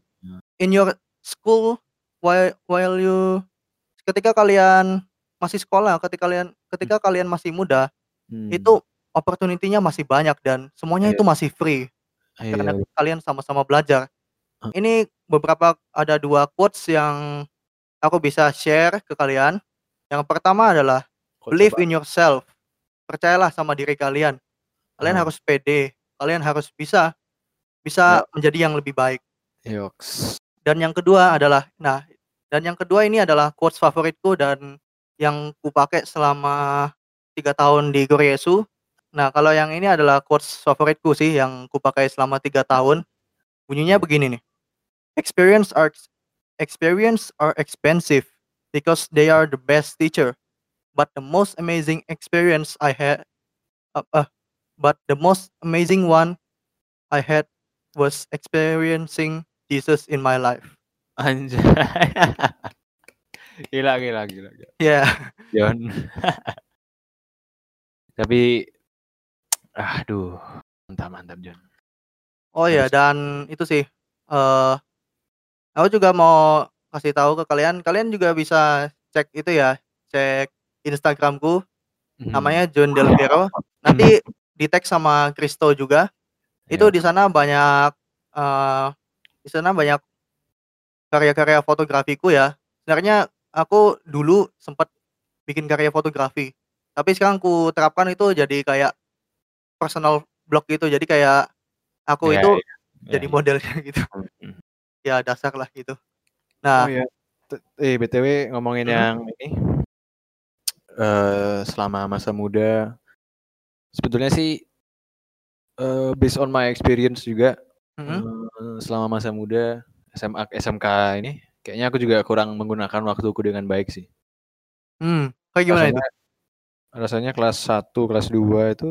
in your school while while you ketika kalian masih sekolah, ketika kalian ketika kalian masih muda, hmm. itu opportunity-nya masih banyak dan semuanya Iya. itu masih free karena Iya. kalian sama-sama belajar. Hmm. Ini beberapa ada dua quotes yang aku bisa share ke kalian. Yang pertama adalah Kok believe coba? in yourself. Percayalah sama diri kalian. Kalian Ah. harus pede. Kalian harus bisa bisa menjadi yang lebih baik. Yoks. Dan yang kedua adalah nah, dan yang kedua ini adalah quotes favoritku dan yang kupakai selama tiga tahun di Goryesu. Nah, kalau yang ini adalah quotes favoritku sih yang kupakai selama tiga tahun. Bunyinya begini nih. Experience are experience are expensive because they are the best teacher. But the most amazing experience I had uh, uh, but the most amazing one I had was experiencing Jesus in my life. Anjay. gila, gila, gila, gila. Ya, John. Tapi aduh, mantap mantap John. oh ya dan itu sih eh aku juga mau kasih tahu ke kalian, kalian juga bisa cek itu ya, cek Instagramku Mhm. namanya John Del Piero. Nanti di tag sama Kristo juga. Itu Ya. di sana banyak eh di sana banyak karya-karya fotografiku ya. Sebenarnya aku dulu sempat bikin karya fotografi. Tapi sekarang ku terapkan itu jadi kayak personal blog gitu. Jadi kayak aku Iya, itu iya. jadi Iya, modelnya gitu. Mhm. Ya dasar lah gitu. Oh Nah, ya. T- Eh BTW ngomongin Mhm. yang ini eh selama masa muda sebetulnya sih eh based on my experience juga mhm, eh, selama masa muda SMA SMK ini kayaknya aku juga kurang menggunakan waktuku dengan baik sih. hmm, kayak gimana itu? Rasanya, rasanya kelas 1, kelas 2 itu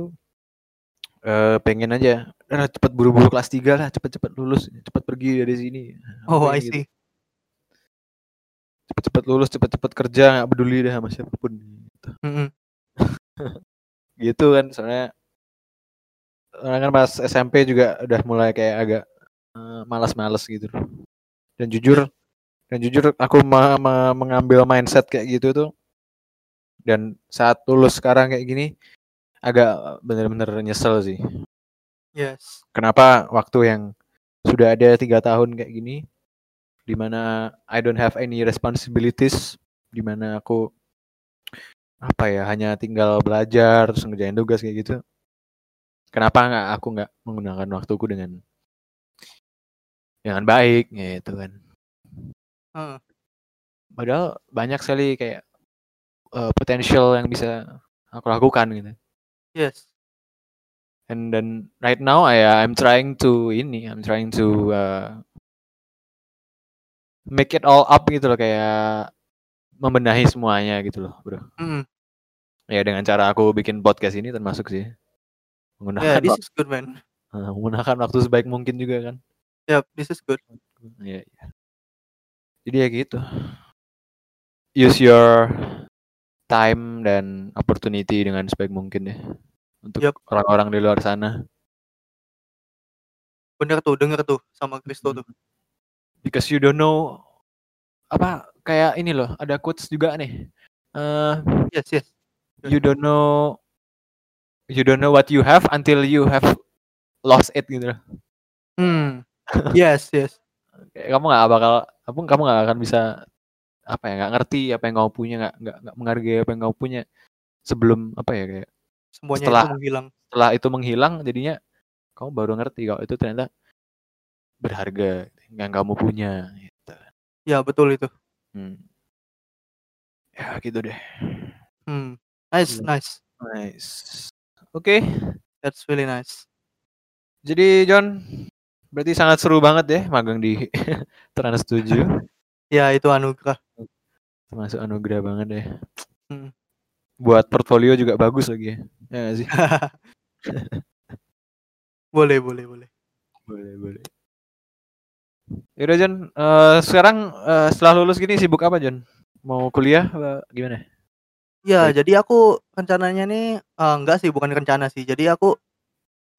eh pengen aja "Ah, cepet buru-buru kelas 3 lah, cepet-cepet lulus, cepet pergi dari sini. Oh, Apa I gitu. see. Cepet-cepet lulus, cepet-cepet kerja, nggak peduli deh sama siapa pun. Gitu. Mhm, gitu kan soalnya soalnya kan pas SMP juga udah mulai kayak agak eh, malas-males gitu. Dan jujur dan jujur aku ma- ma- mengambil mindset kayak gitu tuh dan saat lulus sekarang kayak gini agak bener-bener nyesel sih. Yes. Kenapa waktu yang sudah ada tiga tahun kayak gini, di mana I don't have any responsibilities, di mana aku apa ya hanya tinggal belajar terus ngerjain tugas kayak gitu. Kenapa nggak aku nggak menggunakan waktuku dengan dengan baik gitu kan? Heeh. Padahal banyak sekali kayak eh, potential yang bisa aku lakukan gitu. Yes. And then right now I I'm trying to ini, I'm trying to uh, make it all up gitu loh kayak membenahi semuanya gitu loh, Bro. Mhm. Ya dengan cara aku bikin podcast ini termasuk sih. Yeah, Menggunakan this wak- is good man. menggunakan waktu sebaik mungkin juga kan. Yep, this is good. Iya, iya. Jadi ya gitu. Use your time dan opportunity dengan sebaik mungkin ya. Untuk Yup. orang-orang di luar sana. Bener tuh, denger tuh sama Kristo tuh. Because you don't know apa kayak ini loh, ada quotes juga nih. Eh Yes, yes. you don't know you don't know what you have until you have lost it gitu loh. Hmm. Yes, yes. Kamu nggak bakal kamu kamu nggak akan bisa apa ya nggak ngerti apa yang kamu punya nggak nggak nggak menghargai apa yang kamu punya sebelum apa ya kayak Semuanya Setelah- itu menghilang. setelah itu menghilang jadinya kamu baru ngerti kalau itu ternyata berharga yang kamu punya gitu. Ya, betul itu. Hmm. Ya gitu deh. Hmm. Nice, Iya. nice. Nice. Oke, That's really nice. jadi John berarti sangat seru banget ya magang di Trans 7. Ya, itu anugerah. Termasuk anugerah banget ya. Hmm. Buat portfolio juga bagus lagi ya. Ya nggak sih? boleh, boleh, boleh. boleh, boleh. Yaudah John, Eh, sekarang eh, setelah lulus gini sibuk apa John? Mau kuliah apa gimana? Ya, Baik. jadi aku rencananya nih eh, enggak sih, bukan rencana sih. Jadi aku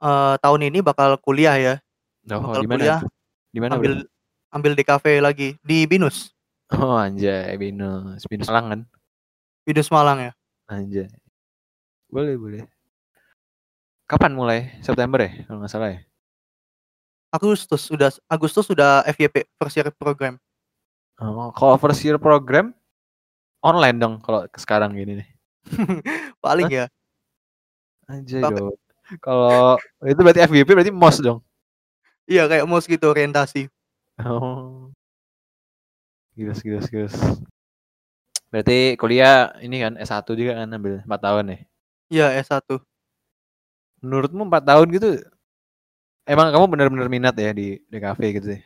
eh, tahun ini bakal kuliah ya. Oh, Bakal mana? kuliah? Di mana? ambil bro? ambil DKV lagi di Binus. Oh, anjay, Binus. Binus Malang kan? Binus Malang ya. Anjay. Boleh, boleh. Kapan mulai? September ya? Kalau nggak salah ya? Agustus sudah Agustus sudah FYP first year program. Oh, kalau first year program online dong kalau sekarang gini nih. Paling ya. Anjay dong. Kalau itu berarti FYP berarti MOS dong. Iya, kayak mos gitu orientasi. Oh. Gilas, gilas, gilas. Berarti kuliah ini kan S1 juga kan ambil 4 tahun ya. Iya, S1. Menurutmu 4 tahun gitu emang kamu benar-benar minat ya di DKV gitu ya?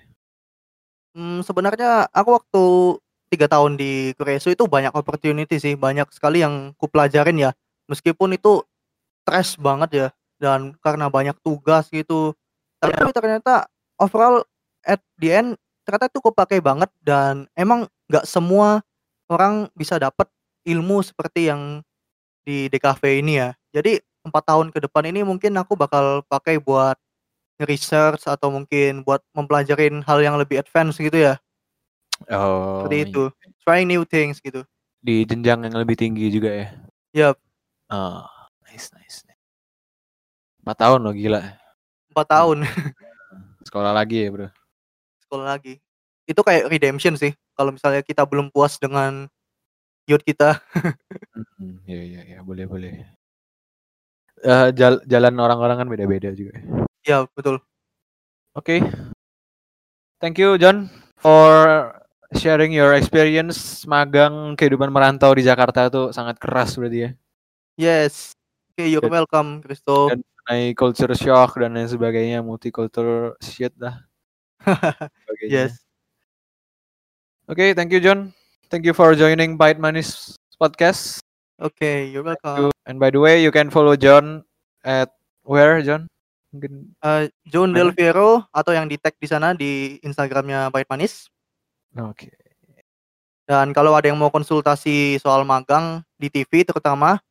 Hmm, sebenarnya aku waktu tiga tahun di Kuresu itu banyak opportunity sih, banyak sekali yang ku pelajarin ya. Meskipun itu stres banget ya dan karena banyak tugas gitu. Tapi ternyata overall at the end ternyata itu kepake banget dan emang nggak semua orang bisa dapat ilmu seperti yang di DKV ini ya. Jadi empat tahun ke depan ini mungkin aku bakal pakai buat research atau mungkin buat mempelajarin hal yang lebih advance gitu ya. Oh. Seperti iya. itu. Trying new things gitu. Di jenjang yang lebih tinggi juga ya. Yap, Oh, nice nice. Empat tahun loh gila. Empat tahun Sekolah lagi ya bro. sekolah lagi. Itu kayak redemption sih. Kalau misalnya kita belum puas dengan youth kita. Hmm, iya iya iya boleh boleh. Eh, jal- jalan orang-orang kan beda-beda juga. Ya, betul. Oke. Thank you John for sharing your experience magang kehidupan merantau di Jakarta itu sangat keras berarti ya. Yes. Okay, you're welcome, Christo. dan- Mengenai culture shock dan lain sebagainya, multicultural shit lah. Sebagainya. Yes. Oke, thank you John. Thank you for joining Bite Manis podcast. Okay, you're welcome. you. And by the way, you can follow John at where John? Mungkin Uh, John? Del Fiero atau yang di tag di sana di Instagramnya Bait Manis. Oke. Dan kalau ada yang mau konsultasi soal magang di TV terutama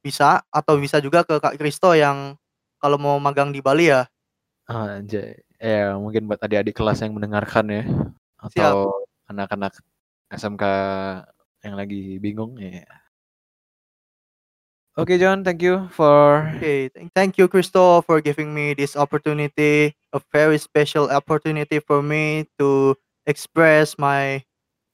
bisa atau bisa juga ke Kak Kristo yang kalau mau magang di Bali ya. Ah, anjay. Ya, mungkin buat adik-adik kelas yang mendengarkan ya atau anak-anak SMK yang lagi bingung ya. Oke John, thank you for Okay, thank, you Kristo for giving me this opportunity, a very special opportunity for me to express my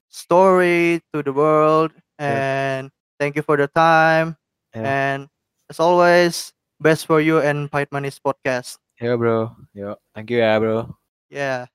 story to the world and thank you for the time Yeah. and as always best for you and Pait Manis podcast. ya bro. Yo, thank you ya bro. Yeah.